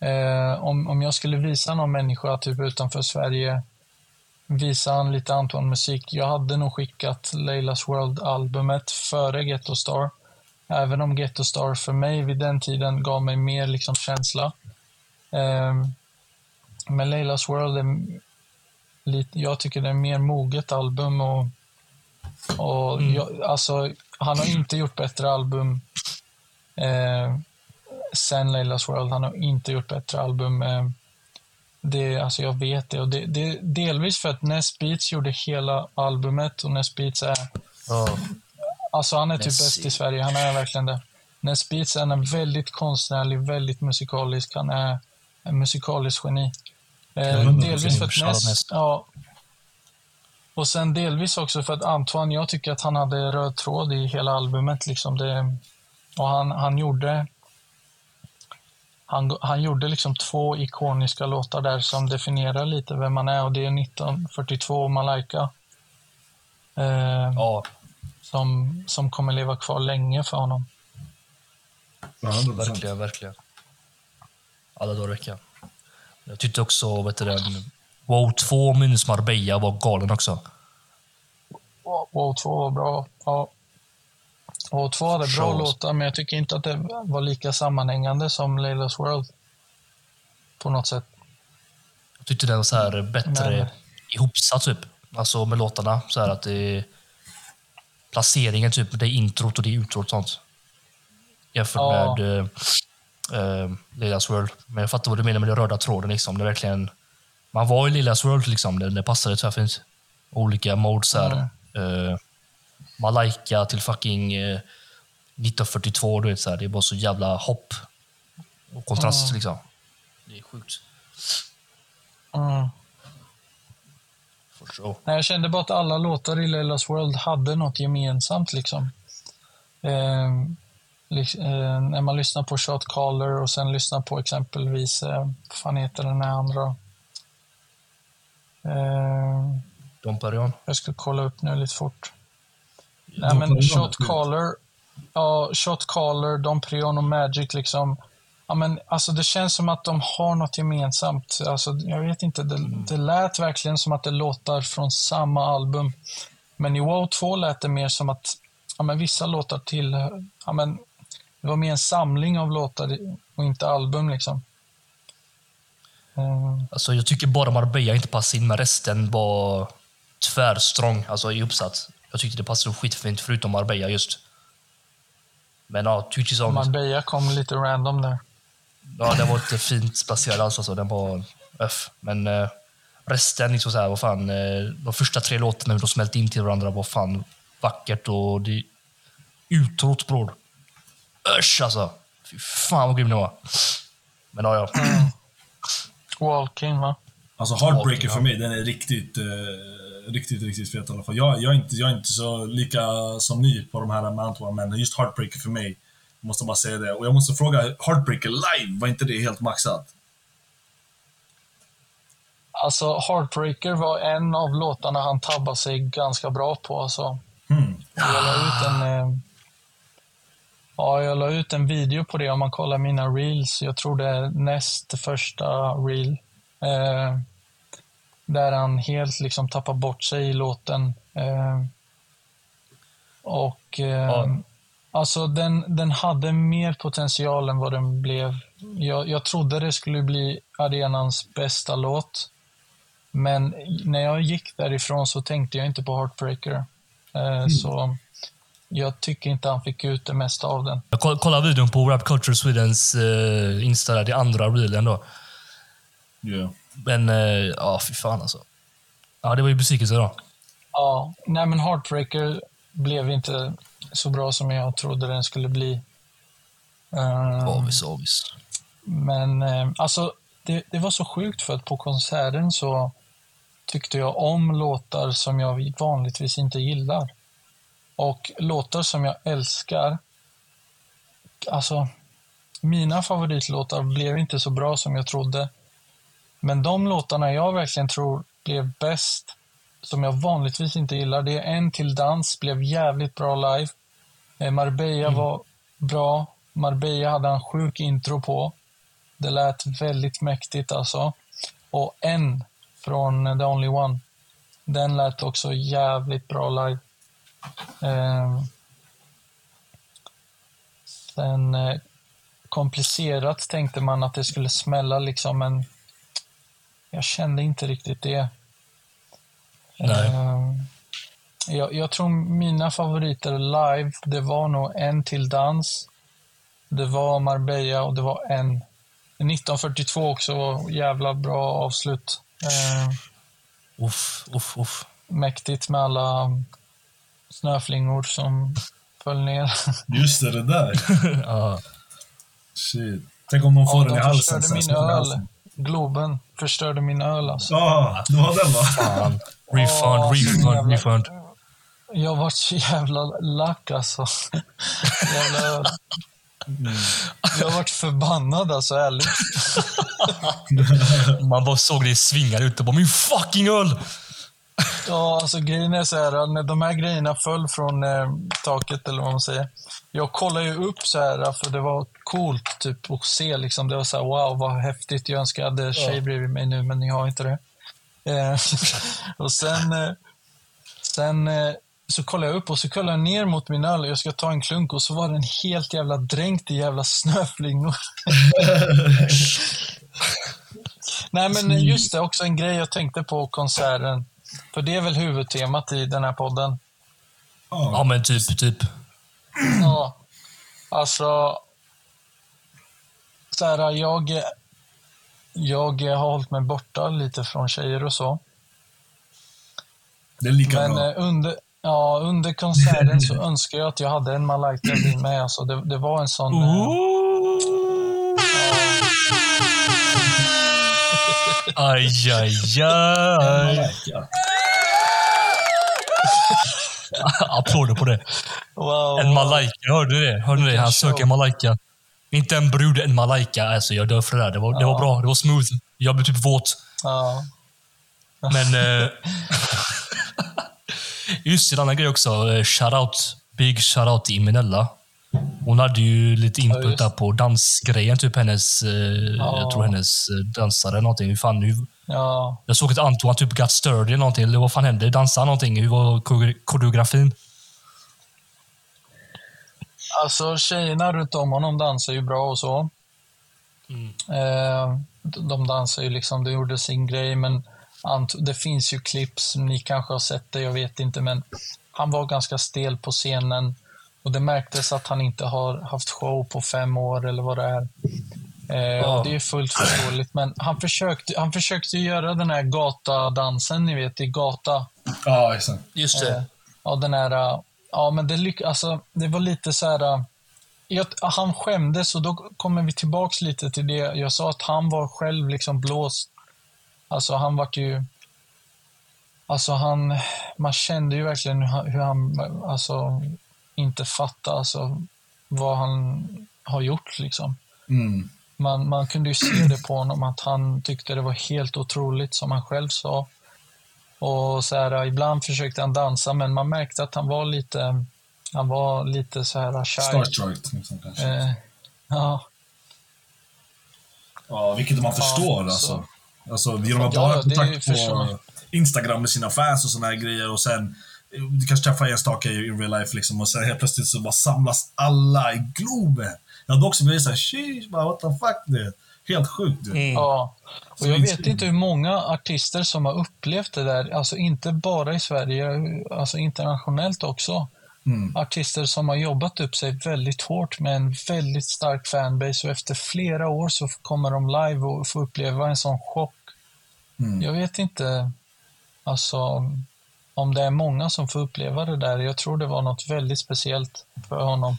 S4: Eh, om, om jag skulle visa någon människa typ utanför Sverige, visa han lite Anton-musik. Jag hade nog skickat Leilas World-albumet före Ghetto Star. Även om Ghetto Star för mig vid den tiden gav mig mer liksom känsla. Eh, men Leilas World är lite, jag tycker det är mer moget album och, och jag, alltså, han har inte gjort bättre album eh, sen Leilas World. Han har inte gjort bättre album. Eh, det, alltså jag vet det. Och det, det. Delvis för att Ness Beats gjorde hela albumet och Ness Beats är
S2: ja,
S4: Alltså han är typ
S2: Messi.
S4: bäst i Sverige, han är verkligen det. Ness Beats är en väldigt konstnärlig, väldigt musikalisk. Han är en musikalisk geni. Eh, delvis för att Ness. ja. Och sen delvis också för att Antoine, jag tycker att han hade röd tråd i hela albumet. Liksom det, och han, han gjorde han, han gjorde liksom två ikoniska låtar där som definierar lite vem man är och det är 1942 och Malaika. Eh,
S2: ja,
S4: som, som kommer leva kvar länge för honom.
S1: Ja, 100%.
S2: verkligen, verkligen. Alla dagar i veckan. Jag tyckte också, vet du den, WoW 2 minus Marbella var galen också.
S4: WoW 2 var bra. Ja. WoW 2 hade bra
S2: Shows.
S4: låtar, men jag tycker inte att det var lika sammanhängande som Laylas World. På något sätt.
S2: Jag tyckte den var så här bättre
S4: Men-
S2: ihopsatt typ. Alltså med låtarna. Så här att det placeringen typ. Det introt och det utrot och sånt. Jämfört
S4: Ja.
S2: med uh, Lilas World. Men jag fattar vad du menar med den röda tråden. Liksom. Det är verkligen, man var i Lilas World, liksom. det, det passade tvärfint. Olika modes här. Uh, Malaika till fucking uh, 1942, du vet. Så här. Det är bara så jävla hopp och kontrast.
S4: Ja.
S2: Liksom. Det är sjukt.
S4: Mm.
S2: Sure.
S4: Nej, jag kände bara att alla låtar i Laylas World hade något gemensamt. Liksom. Eh, lik- eh, när man lyssnar på Shot Caller och sen lyssnar på exempelvis, eh, vad fan heter den här andra? Eh,
S2: Dom Perignon.
S4: jag ska kolla upp nu lite fort. Nej, men Shot. Caller, ja, Shot Caller, Dom Perignon och Magic liksom. Ja, men, alltså, det känns som att de har något gemensamt. Alltså, jag vet inte, det, det lät verkligen som att det låtar från samma album. Men i WoW 2 lät det mer som att ja, men vissa låtar till... Ja, men, det var mer en samling av låtar och inte album. liksom. Eh,
S2: Alltså, jag tycker bara Marbella inte passade in, men resten var tvärstrång alltså, i uppsats. Jag tyckte det passade skitfint, förutom Marbella just. Men ja, Sound,
S4: Marbella kom lite random där.
S2: Ja, den var inte fint placerad alls. Alltså. Den var öff. Men eh, resten, liksom så här, vad fan, eh, de första tre låtarna, hur de smälte in till varandra, var fan vackert och det utrot bror. Usch alltså! Fy fan vad grym den var. Men ja, ja.
S4: Walking, va?
S1: Alltså Heartbreaker för mig, den är riktigt, eh, riktigt, riktigt fet i alla fall. Jag, jag, är inte, jag är inte så lika som ni på de här med Antoine, men just Heartbreaker för mig, måste bara säga det. Och jag måste fråga, Heartbreaker live, var inte det helt maxat?
S4: Alltså, Heartbreaker var en av låtarna han tabbade sig ganska bra på. Alltså.
S1: Hmm.
S4: Jag la ut en, eh, ja, jag la ut en video på det om man kollar mina reels. Jag tror det är näst första reel. Eh, där han helt liksom tappar bort sig i låten. Eh, och eh,
S2: Ja.
S4: Alltså den, den hade mer potential än vad den blev. Jag, jag trodde det skulle bli arenans bästa låt. Men när jag gick därifrån så tänkte jag inte på Heartbreaker. Eh, Så jag tycker inte han fick ut det mesta av den.
S2: Jag koll- kollade videon på Rap Culture Swedens uh, Insta, där, det andra reelen då.
S1: Yeah.
S2: Men, eh, ja, fy fan alltså. Ja, det var ju besvikelse då.
S4: Ja, nej men Heartbreaker blev inte så bra som jag trodde den skulle bli. Eh,
S2: Avis, avis.
S4: Men eh, alltså, det, det var så sjukt för att på konserten så tyckte jag om låtar som jag vanligtvis inte gillar. Och låtar som jag älskar, alltså mina favoritlåtar blev inte så bra som jag trodde. Men de låtarna jag verkligen tror blev bäst, som jag vanligtvis inte gillar, det är En till dans, blev jävligt bra live. Eh, Marbella var bra. Marbella hade en sjuk intro på. Det lät väldigt mäktigt alltså. Och En från The Only One, den lät också jävligt bra live. Eh, sen eh, komplicerat tänkte man att det skulle smälla liksom, men jag kände inte riktigt det.
S2: Nej.
S4: Eh, jag, jag tror mina favoriter live, det var nog En till dans, det var Marbella och det var En. 1942 också jävla bra avslut. Eh,
S2: Uff, uff, uff.
S4: mäktigt med alla snöflingor som föll ner.
S1: Just det, det där.
S2: Ja.
S1: Shit. Tänk om de får
S4: Ja,
S1: den i
S4: de
S1: halsen.
S4: förstörde
S1: sen,
S4: min
S1: i
S4: öl. Globen förstörde min öl alltså.
S1: Ja, du har den va?
S2: Fan. Refund,
S4: så
S2: refund,
S4: jävla-
S2: refund.
S4: Jag var så jävla lack alltså. jävla... Jag varit förbannad alltså, ärligt.
S2: Man bara såg det svinga ut och bara “Min fucking öl!”
S4: Ja, alltså grejen är så här, när de här grejerna föll från eh, taket, eller vad man säger. Jag kollade ju upp så här, för det var coolt typ att se liksom. Det var så här, wow, vad häftigt. Jag önskar jag hade tjej bredvid mig nu, men jag har inte det. Eh, och sen, eh, sen eh, så kollade jag upp och så kollade jag ner mot min öl och jag ska ta en klunk och så var den helt jävla dränkt i jävla snöflingor. Nej, men just det, också en grej jag tänkte på konserten. För det är väl huvudtemat i den här podden.
S2: Ja, men typ, typ.
S4: Ja, alltså... Så här, jag, jag har hållit mig borta lite från tjejer och så.
S1: Det är lika
S4: Men
S1: bra.
S4: eh, under, ja, under konserten så önskar jag att jag hade en Malaika mig. Alltså, det, det var en sån... eh,
S2: Aj, aj, aj.
S1: Ja.
S2: Applåder på det.
S4: Wow.
S2: En malaika, hörde du det? Hörde det? Han söker en malaika. Inte en brud, en malaika. Alltså, jag dör för det där. Det var, det var bra. Det var smooth. Jag blev typ våt.
S4: Ja.
S2: Men... Eh, just en annan grej också. Eh, Shoutout. Big shoutout till Imenella. Hon hade ju lite input där på dansgrejen. Typ hennes... Eh, Jag tror hennes eh, dansare någonting. Hur fan nu...
S4: ja.
S2: Jag såg att Antoine typ got sturdy någonting. Eller vad fan hände? Dansade någonting? Hur var kore- koreografin?
S4: Alltså tjejerna runt om honom dansar ju bra och så. Eh, de dansar ju liksom, de gjorde sin grej, men det finns ju klipp, ni kanske har sett det, jag vet inte, men han var ganska stel på scenen och det märktes att han inte har haft show på fem år eller vad det är. Eh, och det är fullt förståeligt, men han försökte, han försökte göra den här gatadansen, ni vet, i gata.
S1: Ja, exakt.
S2: Just
S4: Eh, Ja, den här... eh, Ja, men det, lyck, alltså, det var lite så här... eh, Jag, han skämdes och då kommer vi tillbaks lite till det. Jag sa att han var själv liksom blåst. Alltså han vart ju... Alltså han... Man kände ju verkligen hur han, hur han alltså, inte fattade alltså, vad han har gjort liksom.
S1: Mm.
S4: Man, man kunde ju se det på honom att han tyckte det var helt otroligt som han själv sa. Och så här, ibland försökte han dansa, men man märkte att han var lite, han var lite så här shy.
S1: Starstruck. Liksom, kanske.
S4: Eh, ja,
S1: Ja, vilket man förstår
S4: så-
S1: alltså. Alltså, genom att
S4: Ja,
S1: ha
S4: ja,
S1: kontakt på Instagram med sina fans och såna här grejer och sen du kanske träffar enstaka i i real life liksom och sen helt plötsligt så bara samlas alla i Globen. Jag hade också blivit såhär, sheesh, what the fuck det. Helt sjukt. Du.
S4: Ja. Och jag vet inte hur många artister som har upplevt det där, alltså inte bara i Sverige, alltså internationellt också.
S1: Mm.
S4: Artister som har jobbat upp sig väldigt hårt med en väldigt stark fanbase och efter flera år så kommer de live och får uppleva en sån chock.
S1: Mm.
S4: Jag vet inte alltså, om det är många som får uppleva det där. Jag tror det var något väldigt speciellt för honom.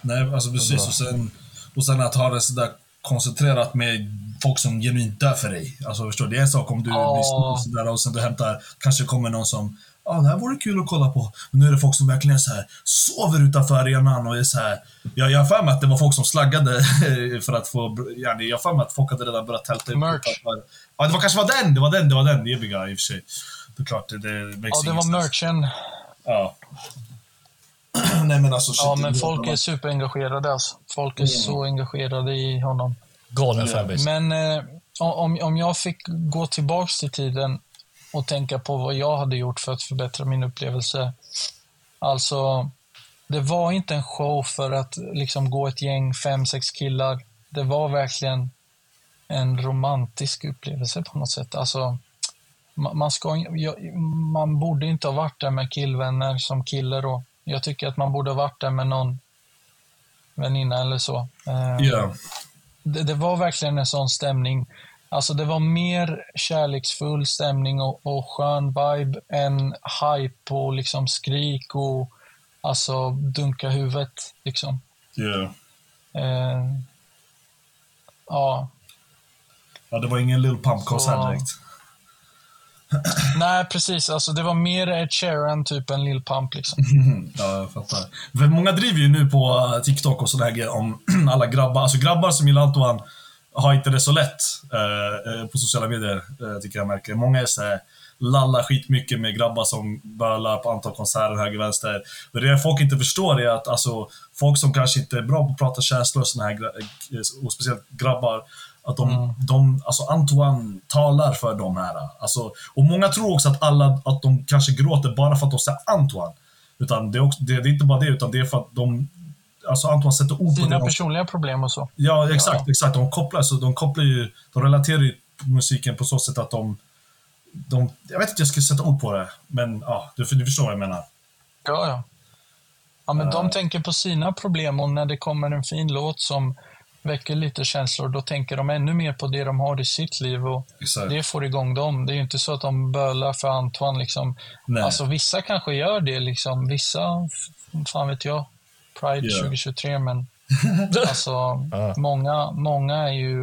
S1: Nej, alltså precis. Och sen, och sen att ha det sådär koncentrerat med folk som genuint dör för dig. Alltså förstår du? Det är en sak om du
S4: Ja.
S1: blir stor och sådär och sen du hämtar, kanske kommer någon som Ja, det här vore kul att kolla på. Men nu är det folk som verkligen är så här, sover utanför arenan och är så här. Jag, har för mig att det var folk som slaggade för att få... Ja, jag har för mig att folk hade redan börjat tälta.
S4: Merch.
S1: Ja, det var kanske var den. Det var den, det var den. Ebiga i och för sig. Det är klart, det, det
S4: Ja, det var merchen.
S1: Ja. Nej men alltså shit,
S4: Ja, men folk är superengagerade alltså. Folk är så engagerade i honom.
S2: Galen fanbase.
S4: Men eh, om, om jag fick gå tillbaks till tiden och tänka på vad jag hade gjort för att förbättra min upplevelse. Alltså, det var inte en show för att liksom gå ett gäng, fem, sex killar. Det var verkligen en romantisk upplevelse på något sätt. Alltså, man, ska, man borde inte ha varit där med killvänner som kille då. Jag tycker att man borde ha varit där med någon väninna eller så.
S1: Ja.
S4: det, det var verkligen en sån stämning. Alltså det var mer kärleksfull stämning och, och skön vibe än hype och liksom skrik och alltså dunka huvudet. Liksom.
S1: Ja.
S4: Eh, ja,
S1: Ja, det var ingen Lil Pump-konsert direkt
S4: nej precis. Alltså det var mer Ed Sheeran typ än Lil Pump. Liksom.
S1: Mm, ja, jag fattar. För många driver ju nu på eh, TikTok och sådär grejer om alla grabbar. Alltså grabbar som gillar Antoine har inte det så lätt eh, eh, på sociala medier, eh, tycker jag märker. Många är såhär, lallar skitmycket med grabbar som bölar på antal konserter höger vänster. Och det folk inte förstår är att alltså, folk som kanske inte är bra på att prata känslor och såna här, eh, och speciellt grabbar, att de, de, alltså Antoine talar för de här. Alltså, och många tror också att alla, att de kanske gråter bara för att de säger Antoine. Utan det är, också, det, det är inte bara det, utan det är för att de, alltså Antoine sätter ord på det
S4: Sina personliga problem och så.
S1: Ja, exakt.
S4: Ja.
S1: exakt. De kopplar, så de kopplar ju, de relaterar ju musiken på så sätt att de, de jag vet inte jag ska sätta ord på det, men ja, du, du förstår vad jag menar.
S4: Ja, ja. Ja, men de tänker på sina problem och när det kommer en fin låt som väcker lite känslor, då tänker de ännu mer på det de har i sitt liv och
S1: Exakt.
S4: det får igång dem. Det är ju inte så att de bölar för Antoine. Liksom.
S1: Nej.
S4: Alltså, vissa kanske gör det, liksom. vissa, fan vet jag, Pride
S1: Ja.
S4: 2023, men alltså,
S2: Ja.
S4: många, många är ju...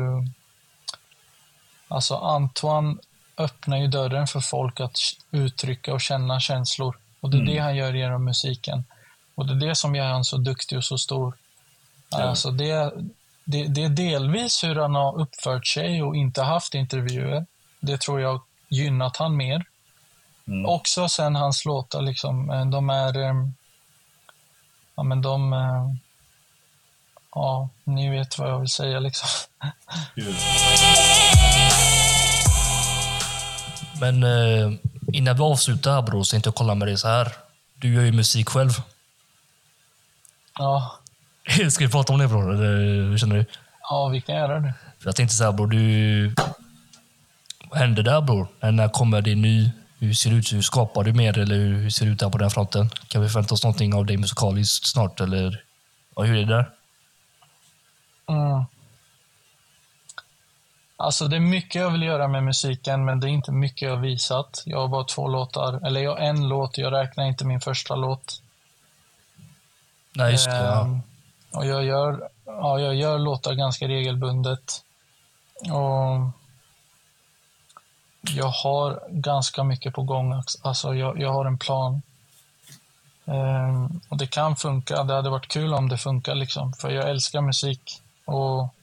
S4: Alltså, Antoine öppnar ju dörren för folk att uttrycka och känna känslor. Och det är det han gör genom musiken. Och det är det som gör han så duktig och så stor. Alltså det, det, det är delvis hur han har uppfört sig och inte haft intervjuer. Det tror jag gynnat han mer.
S1: Mm.
S4: Också sen hans låtar, liksom, eh, de är... eh, Ja, men de... eh, Ja, ni vet vad jag vill säga liksom.
S1: Gud.
S2: Men eh, innan vi avslutar här bror, så tänkte jag kolla med dig så här. Du gör ju musik själv.
S4: Ja,
S2: Ska vi prata om det bror? Eller hur känner du?
S4: ja vi kan göra det.
S2: För jag tänkte så här bror, du... Vad händer där bror? När kommer det ny? Hur ser det ut? Hur skapar du mer? Eller hur ser det ut där på den fronten? Kan vi förvänta oss någonting av dig musikaliskt snart? Eller ja, hur är det där?
S4: Mm. Alltså det är mycket jag vill göra med musiken, men det är inte mycket jag har visat. Jag har bara två låtar, eller jag har en låt, jag räknar inte min första låt.
S2: Nej, just det. Ja.
S4: Och jag gör, ja, jag gör låtar ganska regelbundet. Och jag har ganska mycket på gång. Alltså jag, jag har en plan. Ehm, och det kan funka. Det hade varit kul om det funkar liksom. För jag älskar musik. Och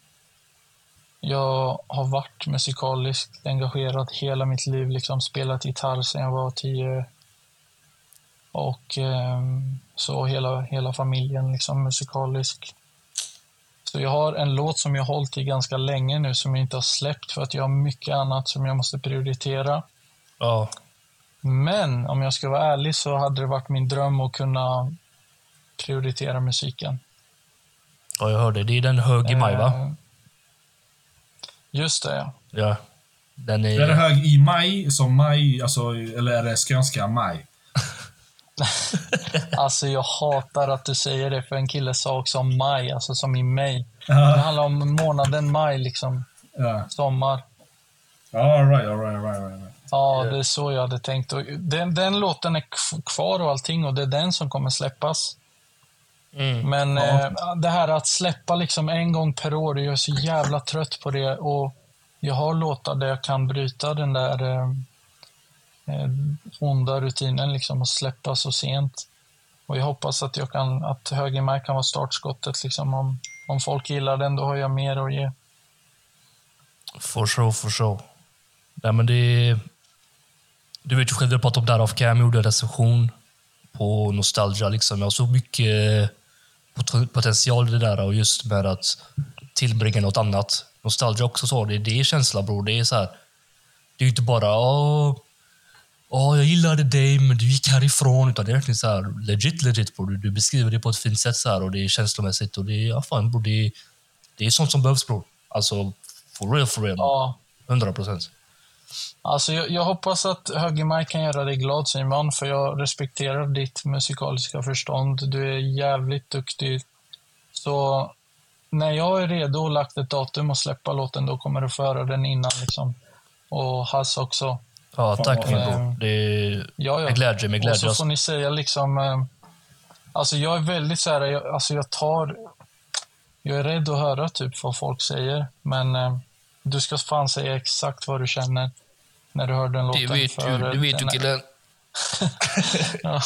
S4: jag har varit musikaliskt engagerad hela mitt liv. Liksom spelat gitarr sedan jag var tio. Och ehm, så hela, hela familjen liksom musikalisk. Så jag har en låt som jag har hållit i ganska länge nu som jag inte har släppt för att jag har mycket annat som jag måste prioritera.
S2: ja.
S4: Men om jag ska vara ärlig så hade det varit min dröm att kunna prioritera musiken.
S2: Ja, jag hörde. Det är den hög i maj, va?
S4: Eh, Just det, ja.
S2: Ja. Den
S1: Är det
S2: är...
S1: hög i maj, som maj, alltså, eller är det skånska maj?
S4: Alltså jag hatar att du säger det, för en kille sa också maj, alltså som i mig. Det handlar om månaden maj, liksom.
S1: ja.
S4: Sommar.
S1: All right, all right, all right, all right.
S4: Ja, det är så jag hade tänkt. Och den, den låten är kvar och allting och det är den som kommer släppas.
S2: Mm.
S4: Men
S1: Ja.
S4: eh, det här att släppa liksom en gång per år, jag är så jävla trött på det. Och jag har låtar där jag kan bryta den där eh, eh, onda rutinen liksom att släppa så sent. Och jag hoppas att, jag kan, att Höger kan vara startskottet. Liksom. Om, om folk gillar den, då har jag mer att ge.
S2: For sure, for sure. Nej, men det är... Du vet ju själv, vi har pratat om det här off cam. Gjorde en recension på Nostalgia. Liksom. Jag såg mycket eh, potential i det där och just med att tillbringa något annat. Nostalgia också så. Det, det är känsla, bror. Det är så här... Det är ju inte bara åh, åh, jag gillade dig, men du gick härifrån. Utan det är verkligen så här legit, legit, bror. Du, du beskriver det på ett fint sätt så här, och det är känslomässigt. Och det är, ja, fan, bror, det, är- det är sånt som behövs, bror. Alltså, for real, for real.
S4: Ja,
S2: 100 procent.
S4: Alltså jag, jag hoppas att Höger Maj kan göra dig glad Simon, för jag respekterar ditt musikaliska förstånd. Du är jävligt duktig. Så när jag är redo och lagt ett datum och släppa låten, då kommer du få höra den innan. Liksom. Och Hass också.
S2: Ja, tack min bror. Det
S4: Ja, ja.
S2: med glädje, med
S4: Och
S2: glädje.
S4: så får ni säga liksom... Eh, alltså jag är väldigt så här, jag, alltså jag tar... Jag är rädd att höra typ vad folk säger, men eh, du ska fan säga exakt vad du känner när du hör den låten.
S2: Det vet
S4: för,
S2: du, det vet du
S4: är-
S2: killen.
S4: Ja.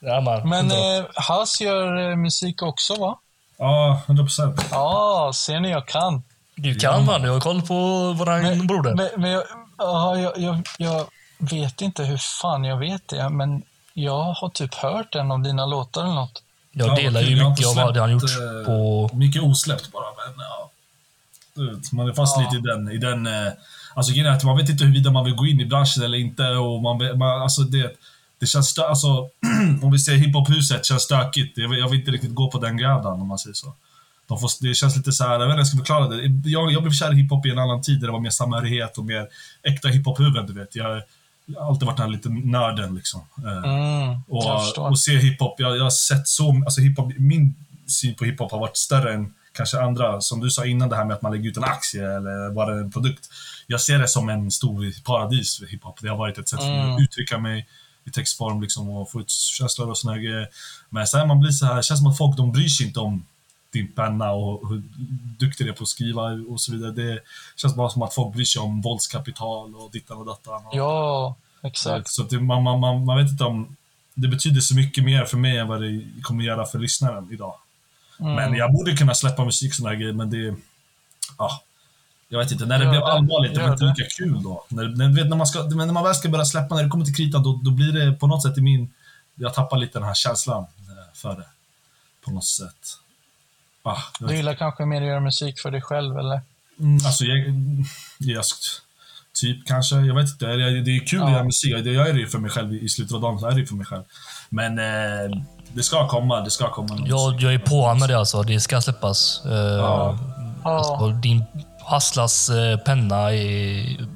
S2: Ja, man.
S4: Men eh, Hass gör eh, musik också, va?
S1: Ja, 100 procent.
S4: Ja, ser ni, jag kan.
S2: Du kan man, jag har koll på våran broder.
S4: Men, men jag, ja, jag, jag, jag vet inte hur fan jag vet det, men jag har typ hört en av dina låtar eller något.
S2: jag delar ju mycket
S1: inte
S2: av vad han gjort
S1: eh,
S2: på...
S1: Mycket osläppt bara, men ja. Man är fast
S4: Ja.
S1: lite i den... I den eh, alltså grejen är att man vet inte huruvida man vill gå in i branschen eller inte. Och man, man, alltså det, det känns stö, alltså, Om vi säger hiphop-huset känns stökigt. Jag vill, jag vill inte riktigt gå på den graden om man säger så. De får, det känns lite så här, jag vet inte hur jag ska förklara det. Jag, jag blev kär i hiphop i en annan tid där det var mer samhörighet och mer äkta hiphop-huvuden, du vet. Jag, jag har alltid varit den här lite nörden liksom. Eh,
S4: Mm,
S1: och, och se hiphop. Jag, jag har sett så, alltså hiphop, min syn på hiphop har varit större än kanske andra. Som du sa innan, det här med att man lägger ut en aktie eller bara en produkt. Jag ser det som en stor paradis för hiphop. Det har varit ett sätt för mig
S4: Mm.
S1: att uttrycka mig i textform liksom, och få ut känslor och såna här grejer. Men sen man blir så här, det känns som att folk de bryr sig inte om din penna och hur duktig du är på att skriva och så vidare. Det känns bara som att folk bryr sig om våldskapital och dittan och dattan.
S4: Ja, exakt.
S1: så det, man, man, man, man vet inte om det betyder så mycket mer för mig än vad det kommer göra för lyssnaren idag.
S4: Mm.
S1: Men jag borde kunna släppa musik här grejer, men det... Ja, jag vet inte, när det
S4: Gör
S1: blev allvarligt, det var inte lika kul då. När, när, när, man ska, när man väl ska börja släppa, när det kommer till kritan, då, då blir det på något sätt i min... Jag tappar lite den här känslan eh, för det. På något sätt. Ah, jag
S4: Du gillar kanske mer att göra musik för dig själv, eller?
S1: Mm, alltså, jag, jag, typ kanske, jag vet inte. Det, det är kul att
S4: Ja.
S1: göra musik. Jag gör det ju för mig själv. I slutet av dagen så är det för mig själv. Men eh, det ska komma, det ska komma.
S2: Jag, jag är på med det alltså. Det ska släppas. Uh,
S1: Ja.
S2: Och din Hasslas eh, penna är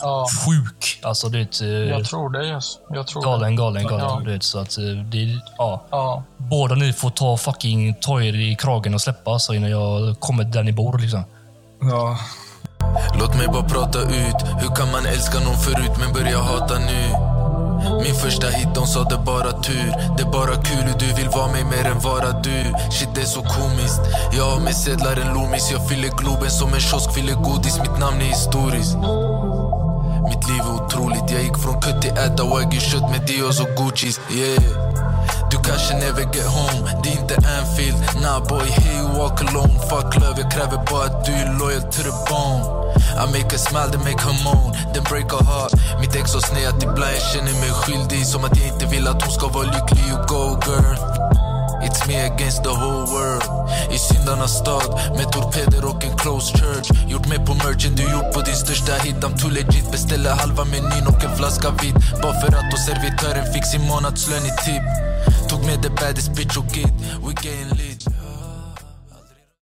S4: ja.
S2: sjuk. Alltså det är ett, eh,
S4: Jag tror det, yes. Jag tror
S2: galen, galen, galen.
S4: Ja.
S2: Du vet, så att eh, det, ja.
S4: Ja.
S2: Båda ni får ta fucking ta er i kragen och släppa alltså, innan jag kommer där ni bor. Liksom.
S1: Ja.
S3: Låt mig bara prata ut Hur kan man älska någon förut men börja hata nu? Min första hit, de sa det bara tur Det är bara kul hur du vill vara mig mer än vara du Shit det är så komiskt Jag har med sedlar en Loomis Jag fyller Globen som en kiosk fyller godis Mitt namn är historiskt mitt liv är otroligt. Jag gick från kutt till äta wagyu-kött med Dios och Guccis. Yeah. Du kanske never get home, det är inte Anfield. Nah boy, hey you walk alone. Fuck love, jag kräver bara att du är loyal to the bone. I make a smile, then make her moan. Then break her heart. Mitt ex har sned ibland. Jag känner mig skyldig Som att jag inte vill att hon ska vara lycklig You go girl. It's me against the whole world. I syndarnas stad med torpeder och en close church. Gjort mig på merchen du gjort på din största hit. I'm too legit Beställer halva menyn och en flaska vit. Bara för att då servitören fick sin månadslön i tip Tog med the baddest bitch och kid. We getting lit.